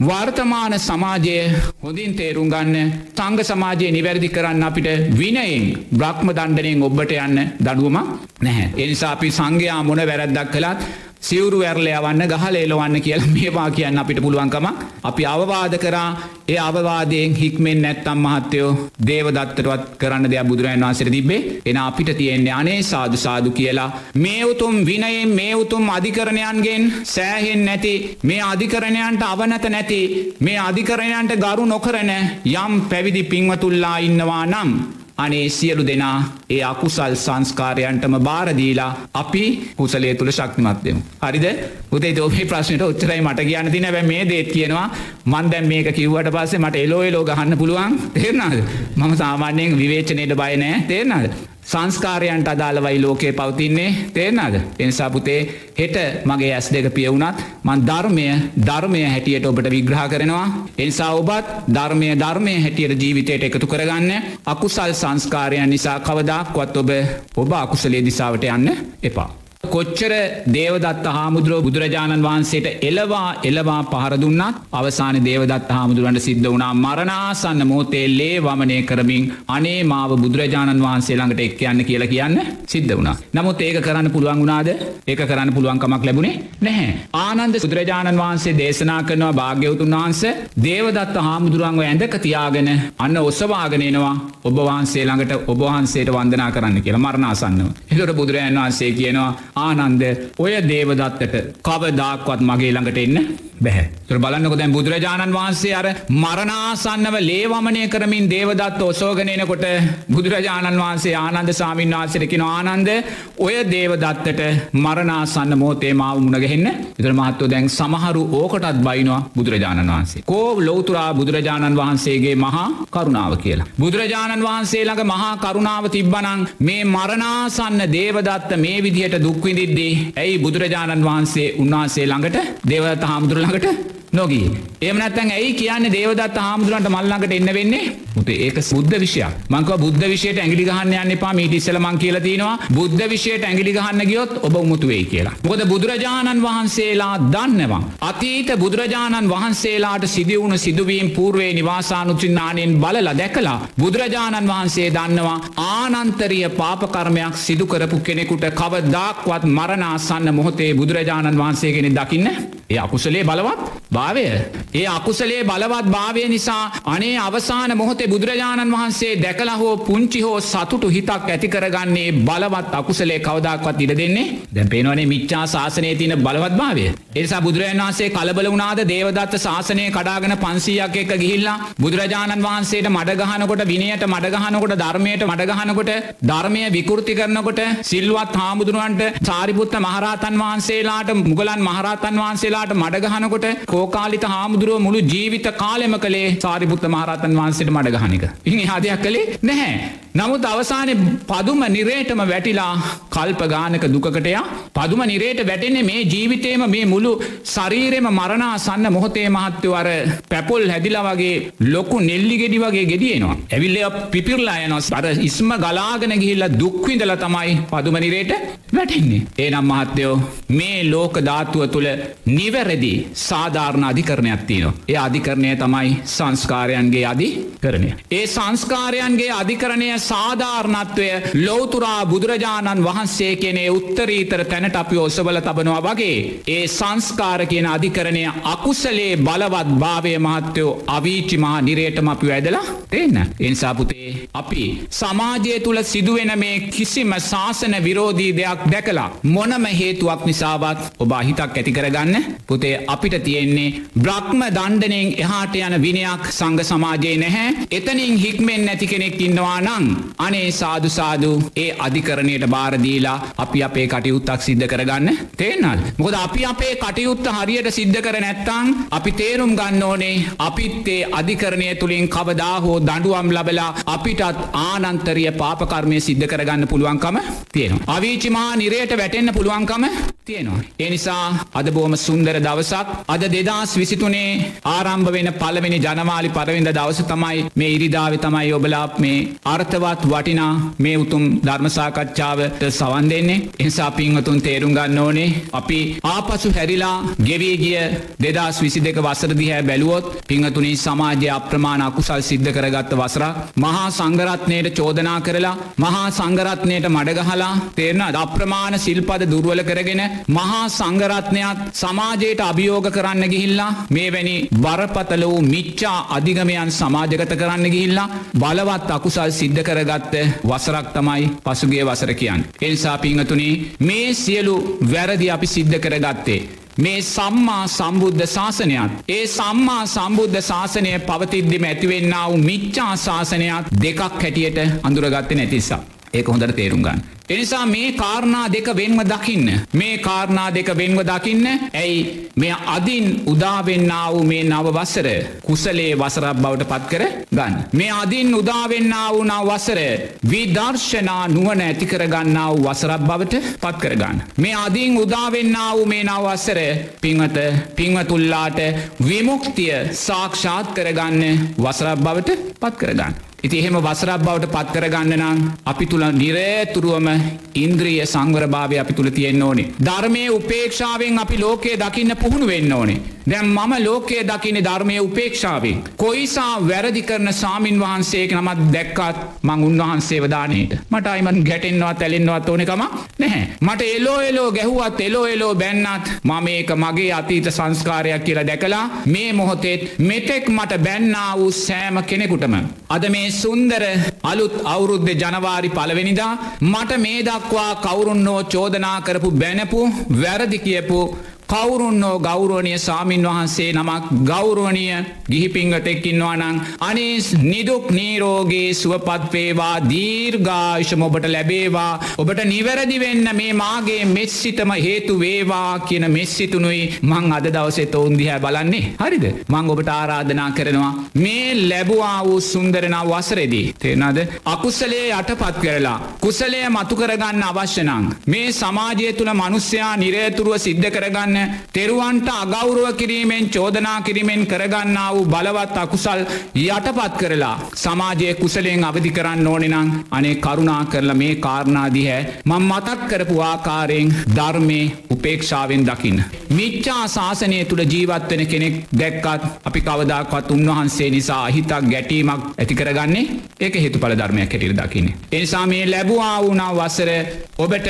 වර්තමාන සමාජය හොඳින් තේරුම් ගන්න සංග සමාජය නිවැරදි කරන්න අපිට විනයෙන් බ්‍රහ්ම දණ්ඩනයෙන් ඔබට යන්න දඩුවම නැහැ. එනිසා අපි සංඝයා මොන වැරැද්දක් කළත් සිවුරු ඇරල යවන්න ගහල එලවන්න කියලා මේවා කියන්න අපිට පුළුවන්කම අපි අවවාද කරා. ඒ අවවාදයෙන් හික්මෙන් නැත්තම් මහත්තයෝ දේවදත්තටවත් කරන්න දෙයක් බුදුරන් වන්සර තිබේ එන අපිට තියෙන්නේ අනේ සාදු සාදු කියලා. මේ උතුම් විනයෙන් මේ උතුම් අධිකරණයන්ගෙන් සෑහෙන් නැති මේ අධිකරණයන්ට අවනත නැති මේ අධිකරණයන්ට ගරු නොකරන යම් පැවිදි පින්වතුල්ලා ඉන්නවා නම් අනේ සියලු දෙනා ඒ අකුසල් සංස්කාරයන්ටම බාරදීලා අපි කුසලේ තුළ ශක්තිමත්යමු. හරිද? උදේ දෝපේ ප්‍රශ්නයට උච්චරයි මට කියන්න තින බැ මේ දේත් කියනවා මන්දැම් මේක කිව්වට පස්සේ මට එලෝයලෝ ගහන්න පුළුවන්. තේරනාද මම සාමාන්‍යයෙන් විවේචනයට බයනෑ තේරනාද සංස්කාරයන්ට අදාළවයි ලෝකයේ පවතින්නේ. තේරනාද එනිසා පුතේ හෙට මගේ ඇස් දෙක පියවුණත් මන් ධර්මය ධර්මය හැටියට ඔබට විග්‍රහ කරනවා. එනිසා ඔබත් ධර්මය ධර්මය හැටියට ජීවිතයට එකතු කරගන්න. අකුසල් සංස්කාරයන් නිසා කවදක්වත් ඔබ ඔබ අකුසලේ දිසාවට යන්න එපා. කොච්චර දේවදත්ත හාමුදුරුව බුදුරජාණන් වහන්සේට එලවා එලවා පහරදුන්නත් අවසාන දේවදත්ත හාමුදුරුවන්ට සිද්ධ වුණා මරණාසන්න මෝතේ ලේ වමනය කරමින් අනේ මාව බුදුරජාණන් වහන්සේ ළඟට එක් යන්න කියලා කියන්න සිද්ධ වුණා. නමුත් ඒක කරන්න පුළුවන් වුණාද ඒක කරන්න පුළුවන්කමක් ලැබුණේ නැහැ. ආනන්ද බුදුරජාණන් වහන්සේ දේශනා කරනවා භාග්‍යවතුන් වහන්ස දේවදත්ත හාමුදුරුවන්ව ඇඳක තියාගෙන අන්න ඔස්සවාගෙනනවා ඔබ වහන්සේ ළඟට ඔබවහන්සේට වන්දනා කරන්න කියලා මරණාසන්නව. එතොට බුදුරජාන් වහන්සේ කියනවා ආනන්ද ඔය දේවදත්තට කවදාක්වත් මගේ ළඟට එන්න බැහැ. තුර බලන්නක දැන් බුදුරජාණන් වහන්සේ අර මරණාසන්නව ලේවමනය කරමින් දේවදත්ත ඔසෝගනයනකොට බුදුරජාණන් වහන්සේ ආනන්ද සාමීන් වහන්සේරකින ආනන්ද ඔය දේවදත්තට මරණාසන්න මෝතේ මාව මුණගහෙන්න ඉතර මහත්ව දැන් සමහරු ඕකටත් බයිනවා බුදුරජාණන් වහන්සේ. කෝ ලෝතුරා බුදුරජාණන් වහන්සේගේ මහා කරුණාව කියලා. බුදුරජාණන් වහන්සේ ළඟ මහා කරුණාව තිබ්බනං මේ මරණාසන්න දේවදත්ත මේ විදිහට දුක්විදිද්දී ඇයි බුදුරජාණන් වහන්සේ උන්වහන්සේ ළඟට දේවත හාමුදුරළඟට නොගී. එමනත්තන් ඇයි කියන්නේ දේවදත් හාමුදුරන්ට මල්ලඟට එන්න වෙන්නේ උතේ ඒක බුද්ධ විෂයක් මංක බුද්ධ විෂයට ඇගිලි ගහන්න යන්න එපා මීට ඉස්සල මං කියලා තියෙනවා බුද්ධ විෂයට ඇගිලි ගහන්න ගියොත් ඔබ උමුතු වෙයි කියලා. මොකද බුදුරජාණන් වහන්සේලා දන්නවා. අතීත බුදුරජාණන් වහන්සේලාට සිදුවුණු සිදුවීම් පූර්වේ නිවාසානුචින්නානයෙන් බලලා දැකලා බුදුරජාණන් වහන්සේ දන්නවා ආනන්තරිය පාපකර්මයක් සිදු කරපු කෙනෙකුට කවදාක්වත් මරණාසන්න මොහොතේ බුදුරජාණන් වහන්සේගෙන දකින්න ඒ අකුසලේ බලවත් භාවය. ඒ අකුසලේ බලවත් භාවය නිසා අනේ අවසාන මොහොතේ බුදුරජාණන් වහන්සේ දැකලා හෝ පුංචි හෝ සතුටු හිතක් ඇති කරගන්නේ බලවත් අකුසලේ කවදක්වත් ඉඩ දෙන්නේ දැන් පේනවනේ මිච්චා ශාසනයේ තියෙන බලවත් භාවය. ඒ නිසා බුදුරජාණන් වහන්සේ කලබල වුණාද දේවදත්ත ශාසනය කඩාගෙන 500ක් එක්ක ගිහිල්ලා බුදුරජාණන් වහන්සේට මඩ ගහනකොට විනයට මඩ ගහනකොට ධර්මයට මඩ ගහනකොට ධර්මය විකෘති කරනකොට සිල්වත් හාමුදුරුවන්ට සාරිපුත්ත මහරහතන් වහන්සේලාට මුගලන් මහරහතන් වහන්සේලාට මඩ ගහනකොට කෝකාලිත හාමුදුරුව මුළු ජීවිත කාලෙම කළේ සාරිපුත්ත මහරහතන් වහන්සේට මඩ ගහනික. ඉන් එහා දෙයක් කළේ නැහැ. නමුත් අවසානයේ පදුම නිරේටම වැටිලා කල්ප ගානක දුකකටයා පදුම නිරේට වැටෙන්නේ මේ ජීවිතේම මේ මුළු ශරීරෙම මරණාසන්න මොහොතේ මහත්තයෝ අර පැපොල් හැදිලා වගේ ලොකු නෙල්ලි ගෙඩි වගේ ගෙඩියනවා. ඇවිල්ල පිපිරලා යනොස් අර ඉස්ම ගලාගෙන ගිහිල්ලා දුක්විඳල තමයි පදුම නිරේට වැටෙන්නේ. ඒනම් මහත්තයෝ මේ ලෝක ධාතුව තුළ නිවැරදි සාධාරණ අධිකරණයක් තියනවා. ඒ අධිකරණය තමයි සංස්කාරයන්ගේ අධි කරණය. ඒ සංස්කාරයන්ගේ අධිකරණය සාධාරණත්වය ලෝතුරා බුදුරජාණන් වහන්සේ කෙනේ උත්තරීතර තැනට අපි ඔසවල තබනවා වගේ. ඒ සංස්කාර කියන අධිකරණය අකුසලේ බලවත් භාවය මහත්තයෝ අවීචි මහා නිරේටම අපි වැදලා තින්න. එනිසාපුතේ අපි සමාජය තුළ සිදුවෙන මේ කිසිම ශාසන විරෝධී දෙයක් දැකලා. මොනම හේතුවක් නිසාවත් ඔබ අහිතක් ඇති කරගන්න පුතේ අපිට තියෙන්නේ බ්‍රහ්ම දණ්ඩනයෙන් එහාට යන විනයක් සංග සමාජයේ නැහැ එතනින් හික්මෙන් නැති කෙනෙක් ඉන්නවා නං අනේ සාදුසාදු ඒ අධිකරණයට බාරදීලා අපි අපේ කටයුත්තක් සිද්ධ කරගන්න තේනල් මොකද අපි අපේ කටයුත්ත හරියට සිද්ධ කර නැත්තං අපි තේරුම් ගන්න ඕනේ අපිත්තේ අධිකරණය තුළින් කවදා හෝ දඩුවම් ලබලා අපිටත් ආනන්තරිය පාපකර්මය සිද්ධ කරගන්න පුළුවන්කම තියෙනවා. අවිචිමා නිරයට වැටෙන්න්න පුළුවන්කම තියෙනවා. එනිසා අද බෝම සුන්දර දවසක් අද දෙදස් විසිතුනේ ආරම්භ වෙන පළවෙනි ජනවාලි පරවිඳ දවස තමයි මේ ඉරිදාව තමයි ඔබලා මේ අර්ථවත් වටිනා මේ උතුම් ධර්මසාකච්ඡාවට සවන් දෙන්නේ. එනිසා පින්වතුන් තේරුම් ගන්න ඕනේ අපි ආපසු හැරිලා ගෙවී ගිය දෙදස් විසි දෙක වසරදිහැ බැලුවොත් පිංහතුනි සමාජය අප්‍රමාණ අකුසල් සිද්ධ කරගත්ත වසරක් මහා සංගරත්නයට චෝදනා කරලා මහා සංගරත්නයට මඩගහලා තේරන අප්‍රමාණ සිල්පද දුර්වල කරගෙන මහා සංගරත්නයක් සමාජයට අභියෝග කරන්න ගිහිල්ලා මේ වැනි බරපතල වූ මිච්චා අධිගමයන් සමාජගත කරන්න ගිහිල්ලා බලවත් අකුසල් සිද්ධ කරගත්ත වසරක් තමයි පසුගේ වසර කියන්න. එනිසා පිංහතුනි මේ සියලු වැරදි අපි සිද්ධ කරගත්තේ. මේ සම්මා සම්බුද්ධ ශාසනයක්. ඒ සම්මා සම්බුද්ධ ශාසනය පවතිද්දිම ඇතිවෙන්න වූ මිච්චා ශාසනයක් දෙකක් හැටියට අඳුරගත්ත නැතිසා. ඒක හොඳට තේරුම් ගන්න. එනිසා මේ කාරණා දෙක වෙන්ව දකින්න. මේ කාරණා දෙක වෙන්ව දකින්න ඇයි මෙ අදින් උදාවෙන්න වූ මේ නව වසර කුසලේ වසරක් බවට පත් කර ගන්න. මේ අදින් උදාවෙන්න වූ නව වසර විදර්ශනා නුවන ඇතිකරගන්න වූ වසරක් බවට පත් කරගන්න. මේ අදින් උදාවෙන්න වූ මේ නවවසර පිංහත පිංවතුල්ලාට විමුක්තිය සාක්ෂාත් කරගන්න වසරක් බවට පත් කරගන්න. ඉති එහෙම වසරක් බවට පත් කරගන්න නම් අපි තුළ නිරේතුරුවම ඉන්ද්‍රිය සංවරභාවය අපි තුළ තියෙන්න්න ඕනේ. ධර්මය උපේක්ෂාවෙන් අපි ලෝකයේ දකින්න පුහුණු වෙන්න ඕනේ. දැම් මම ලෝකයේ දකින ධර්මය උපේක්ෂාවෙන්. කොයිසා වැරදි කරන සාමීන් වහන්සේක නමත් දැක්කත් මං උන්වහන්සේ වදානයට. මට අයිමන් ගැටෙන්වත් ඇලෙන්වත් ඕනකම නැහැ. මට එලෝ එලෝ ගැහුවත් එලෝ එලෝ බැන්නත් මම ඒක මගේ අතීත සංස්කාරයක් කියලා දැකලා මේ මොහොතෙත් මෙතෙක් මට බැන්නා වූ සෑම කෙනෙකුටම. අද මේ සුන්දර අලුත් අවුරුද්ධ ජනවාරි පලවෙනිදා මට මේ දක්වා කවුරුන්නෝ චෝදනා කරපු බැනපු වැරදි කියපු කවුරුන්නෝ ගෞරුවනය සාමීන් වහන්සේ නමක් ගෞරුවනිය ගිහිපිංගතෙක්කින්වා නං අනිස් නිදුක් නීරෝගේ සුවපත්වේවා දීර්ගායිශම ඔබට ලැබේවා. ඔබට නිවැරදි වෙන්න මේ මාගේ මෙස්සිතම හේතු වේවා කියන මෙස්සිතුනුයි මං අද දවසෙත ඔවුන්දිහැ බලන්නේ. හරිද? මං ඔබට ආරාධනා කරනවා මේ ලැබවා වූ සුන්දරනා වසරෙදී. තේනද අකුසලේ යටපත් කරලා කුසලය මතු කරගන්න අවශ්‍යනං මේ සමාජය තුළ මනුස්්‍යයා නිරේතුරුව සිද්ධ කරගන්න තෙරුවන්ට අගෞරුව කිරීමෙන් චෝදනා කිරීමෙන් කරගන්නා වූ බලවත් අකුසල් යටපත් කරලා සමාජය කුසලයෙන් අවධි කරන්න ඕනෙනං අනේ කරුණා කරලා මේ කාරණාදිහැ මං මතක් කරපු ආකාරයෙන් ධර්මය උපේක්ෂාවෙන් දකින්න. මිච්චා ශාසනය තුළ ජීවත්වෙන කෙනෙක් දැක්කත් අපි කවදක්වත් උන්වහන්සේ නිසා අහිතක් ගැටීමක් ඇතිකරගන්නේ ඒක හේතු පල ධර්මයක් හැටියට දකින්න. එනිසා මේ ලැබවා වුණා වසර ඔබට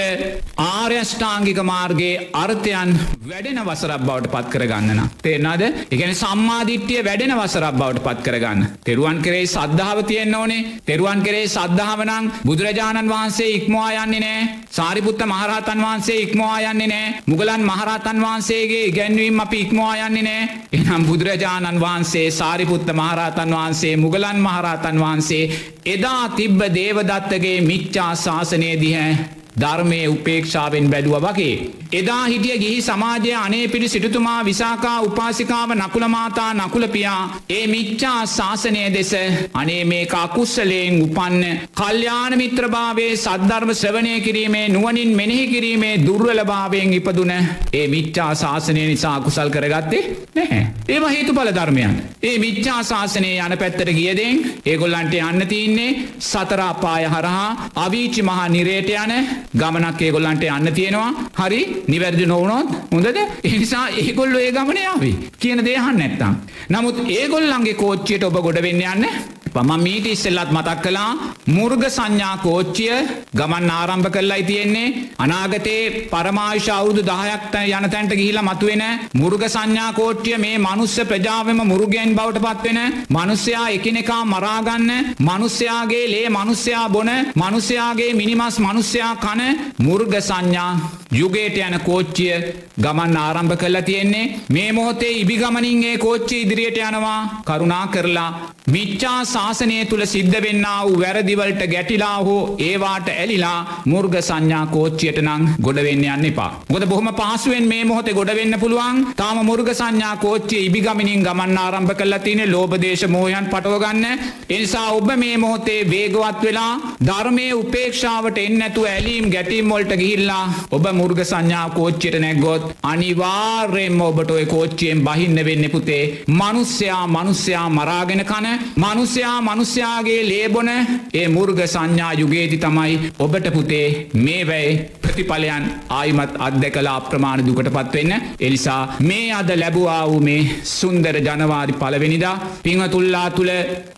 ආර්යෂ්ඨාංගික මාර්ගයේ අර්ථයන් වැඩෙන වසරක් බවට පත් කරගන්නන. තේරනාද එකන සම්මාධිට්්‍යය වැඩෙන වසරක් බවට පත් කරගන්න. තෙරුවන් කරේ සද්ධාව තියෙන් ඕනේ. තෙරුවන් කරේ සද්ධාවනං බුදුරජාණන් වහන්සේ ඉක්මවා යන්නේ නෑ. සාරිපුත්ත මහරහතන් වහන්සේ ඉක්මවා යන්නේ නෑ. මුගලන් මහරහතන් වහන්සේගේ ඉගැන්වීම් අපි ඉක්මවා යන්නේ නෑ. එනම් බුදුරජාණන් වහන්සේ සාරිපුත්ත මහරහතන් වහන්සේ මුගලන් මහරහතන් වහන්සේ එදා තිබ්බ දේවදත්තගේ මිච්චා ශාසනය දිහැ ධර්මය උපේක්ෂාවෙන් බැලුව වගේ. එදා හිටිය ගිහි සමාජය අනේ පිළි සිටුතුමා විසාකා උපාසිකාව නකුලමාතා නකුලපියා ඒ මිච්චා ශාසනය දෙස අනේ මේ අකුස්සලයෙන් උපන්න කල්්‍යාන මිත්‍රභාවේ සද්ධර්ම ශ්‍රවණය කිරීමේ නුවනින් මෙනෙහි කිරීමේ දුර්වලභාවයෙන් ඉපදුන ඒ මිච්චා ශාසනය නිසා කුසල් කරගත්තේ නැහැ. ඒම හේතු පල ධර්මයන්. ඒ මිච්චා ශාසනය යන පැත්තට ගියදෙන් ඒගොල්ලන්ට යන්න තියන්නේ සතරාපාය හරහා අවීචි මහා නිරේට යන ගමනක් ඒගොල්ලන්ට යන්න තියෙනවා. හරි නිවැරදි නොවනොත් හොඳද? එනිසා ඒගොල්ලො ඒ ගමනයාවී කියන දේහන් නැත්තම්. නමුත් ඒගොල්ලන්ගේ කෝච්චියට ඔබ ගොඩ වෙන්න යන්න පම මීට ඉස්සෙල්ලත් මතක් කලා මුර්ග සංඥා කෝච්චිය ගමන් ආරම්භ කරලායි තියෙන්නේ. අනාගතයේ පරමාශ අවුදු දහයක්ත යන තැන්ට ගිහිලා මතුවෙන මුර්ග සංඥා කෝට්ටිය මේ මනුස්ස ප්‍රජාවම මුරුගෙන් බවට පත්වෙන මනුස්්‍යයා එකිනෙකා මරාගන්න මනුස්්‍යයාගේ ලේ මනුස්්‍යයා බොන මනුස්්‍යයාගේ මිනිමස් මනුස්්‍යයා කන මුර්ග සංඥා යුගේට යන කෝච්චිය ගමන් ආරම්භ කරලා තියෙන්නේ. මේ මොහොතේ ඉබිගමනින්ගේ කෝච්චි ඉදිරියට යනවා. කරුණා කරලා මිච්චා ශාසනය තුළ සිද්ධ වෙන්න වූ වැරදිවලට ගැටිලා හෝ ඒවාට ඇලිලා මුර්ග සංඥා කෝච්චියට නං ගොඩවෙන්න යන්න එපා. ගොද බොහම පහසුවෙන් මේ මොහොත ගොඩවෙන්න පුළුවන් තාම මුර්ග සංඥා කෝච්චිය ඉබිගමිනින් ගමන්න ආරම්භ කල්ලා තියන ලෝබදේශ මෝහයන් පටවගන්න. එනිසා ඔබ මේ මොහොතේ වේගවත් වෙලා ධර්මය උපේක්ෂාවට එන්නඇතු ඇලීම් ගැටීම් මොල්ට ගිහිල්ලා ඔබ මුර්ග සංඥා කෝච්චියට නැගොත් අනිවාර්යෙන්ම ඔබට ඔය කෝච්චියෙන් බහින්න වෙන්න පුතේ මනුස්්‍යයා මනුස්්‍යයා මරාගෙන කන මනුස්්‍යයා මනුස්්‍යයාගේ ලේබොන ඒ මුර්ග සංඥා යුගේති තමයි ඔබට පුතේ මේ වැයි ප්‍රතිඵලයන් ආයිමත් අත්දැකලා අප්‍රමාණ දුකට පත්වෙන්න එනිසා මේ අද ලැබවා වූ මේ සුන්දර ජනවාරි පලවෙනිදා පිංහතුල්ලා තුළ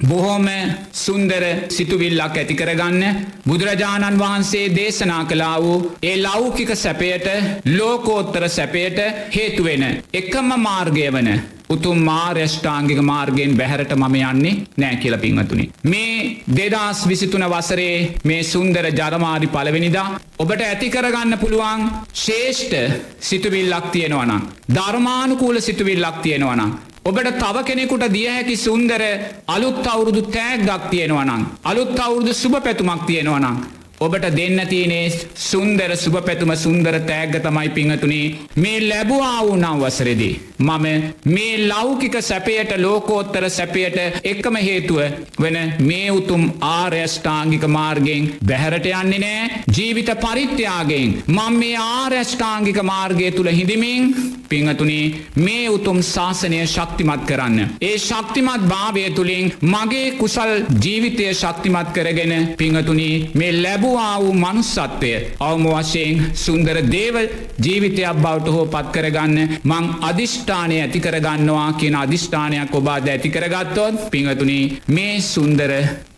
බොහෝම සුන්දර සිතුවිල්ලක් ඇති කරගන්න බුදුරජාණන් වහන්සේ දේශනා කලා වූ ඒ ලෞකික සැපයට ලෝකෝත්තර සැපයට හේතුවෙන එකම මාර්ගය වන උතුම් මාර්යෂ්ඨාංගික මාර්ගයෙන් බැහැරට මම යන්නේ නෑ කියල පින්වතුනි. මේ දෙදස් විසිතුන වසරේ මේ සුන්දර ජරමාරි පලවෙනිදා ඔබට ඇති කරගන්න පුළුවන් ශේෂ්ඨ සිතුවිල්ලක් තියෙනවනම්. ධර්මානුකූල සිතුවිල්ලක් තියෙනවනම්. ඔබට තව කෙනෙකුට දිය හැකි සුන්දර අලුත් අවුරුදු තෑග්ගක් තියෙනවනම්. අලුත් අවුරුදු සුභ පැතුමක් තියෙනවනම්. ඔබට දෙන්න තියනේ සුන්දර සුභ පැතුම සුන්දර තෑග්ග තමයි පිංහතුනේ මේ ලැබවා වුනම් වසරෙදී. මම මේ ලෞකික සැපයට ලෝකෝත්තර සැපයට එක්කම හේතුව වෙන මේ උතුම් ආර්යෂ්ඨාංගික මාර්ගෙන් බැහැරට යන්නේ නෑ ජීවිත පරිත්‍යයාගෙන් මං මේ ආර්යෂ්ඨාංගික මාර්ගය තුළ හිඳමින් පිංහතුනේ මේ උතුම් ශාසනය ශක්තිමත් කරන්න. ඒ ශක්තිමත් භාවය තුළින් මගේ කුසල් ජීවිතය ශක්තිමත් කරගෙන පිංහතුනී මේ ලැබ ලැබවා වූ මනුස්සත්වය අවම වශයෙන් සුන්දර දේව ජීවිතයක් බවට හෝ පත් කරගන්න මං අධිෂ්ඨානය ඇති කරගන්නවා කියන අධිෂ්ඨානයක් ඔබාද ඇති කරගත්තොත් පිංහතුනි මේ සුන්දර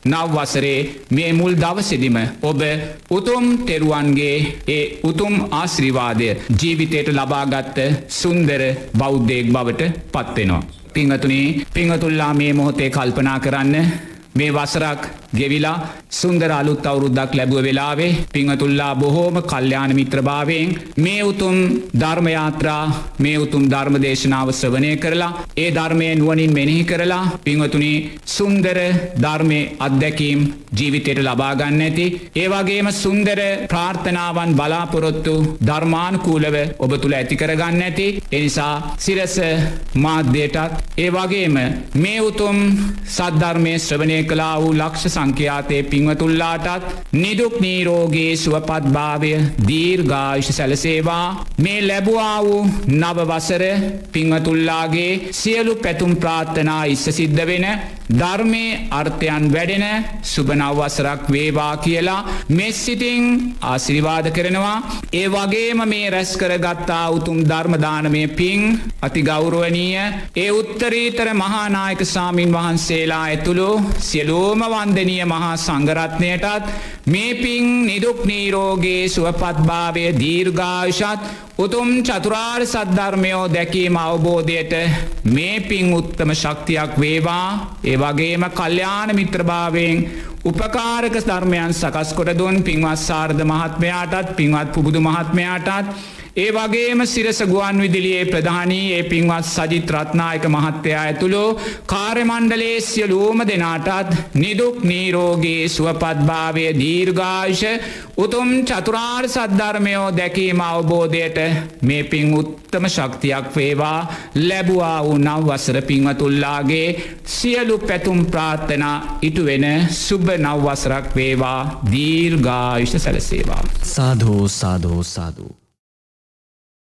නවවසරේ මේ මුල් දවසෙදිම ඔබ උතුම් තෙරුවන්ගේ ඒ උතුම් ආශ්‍රිවාදය ජීවිතයට ලබාගත්ත සුන්දර බෞද්ධයෙක් බවට පත්වෙනවා. පිංහතුනේ පිංහතුල්ලා මේ මොහොතේ කල්පනා කරන්න මේ වසරක් ගෙවිලා සුන්දර අලුත් අවුරුද්දක් ලැබුව වෙලාවේ පිංහතුල්ලා බොහෝම කල්්‍යාන මිත්‍රභාවයෙන් මේ උතුම් ධර්මයාත්‍රා මේ උතුම් ධර්ම දේශනාව සවනය කරලා ඒ ධර්මය නුවනින් මෙනෙහි කරලා පිංහතුනි සුන්දර ධර්මය අත්දැකීම් ජීවිතයට ලබාගන්න ඇති. ඒවාගේම සුන්දර ප්‍රාර්ථනාවන් බලාපොරොත්තු ධර්මානුකූලව ඔබ තුළ ඇති කරගන්න ඇති. එනිසා සිරස මාධ්‍යයටත් ඒවාගේම මේ උතුම් සද්ධර්මය ශ්‍රවනය කලා වූ ලක්ෂ සංඛ්‍යාතය පින්වතුල්ලාටත් නිදුක් නීරෝගේ සුවපත් භාවය දීර්ඝායුෂ සැලසේවා. මේ ලැබවා වූ නව වසර පින්වතුල්ලාගේ සියලු පැතුම් ප්‍රාර්ථනා ඉස්ස සිද්ධ වෙන ධර්මය අර්ථයන් වැඩෙන සුභනවවසරක් වේවා කියලා මෙස්සිතිං ආසිරිවාද කරනවා. ඒ වගේම මේ රැස් කර ගත්තා උතුම් ධර්මදානමය පින් අති ගෞරුවනීය. ඒ උත්තරීතර මහානායක සාමීන් වහන්සේලා ඇතුළු සියලෝම වන්දනීය මහා සංගරත්නයටත් මේ පින් නිදුක් නීරෝගේ සුවපත්භාවය දීර්ඝායුෂත් උතුම් චතුරාර් සද්ධර්මයෝ දැකීම අවබෝධයට මේ පින් උත්තම ශක්තියක් වේවා. ඒ වගේම කල්්‍යාන මිත්‍රභාවයෙන් උපකාරක ධර්මයන් සකස් කොට දුන් පින්වත් සාර්ධ මහත්මයාටත් පින්වත් පුබුදු මහත්මයාටත් ඒ වගේම සිරස ගුවන් විදිලියේ ප්‍රධානී ඒ පින්වත් සජිත් රත්නායක මහත්තයා ඇතුළු කාර්යමණ්ඩලේ සියලූම දෙනාටත් නිදුක් නීරෝගේ සුවපත්භාවය දීර්ඝාශ උතුම් චතුරාර් සද්ධර්මයෝ දැකීම අවබෝධයට මේ පින් උත්තම ශක්තියක් වේවා ලැබවා වූ නව වසර පින්වතුල්ලාගේ සියලු පැතුම් ප්‍රාර්ථනා ඉටුවෙන සුබ නවවසරක් වේවා දීර්ඝායුෂ සැලසේවා. සාධෝ සාධෝ සාධූ.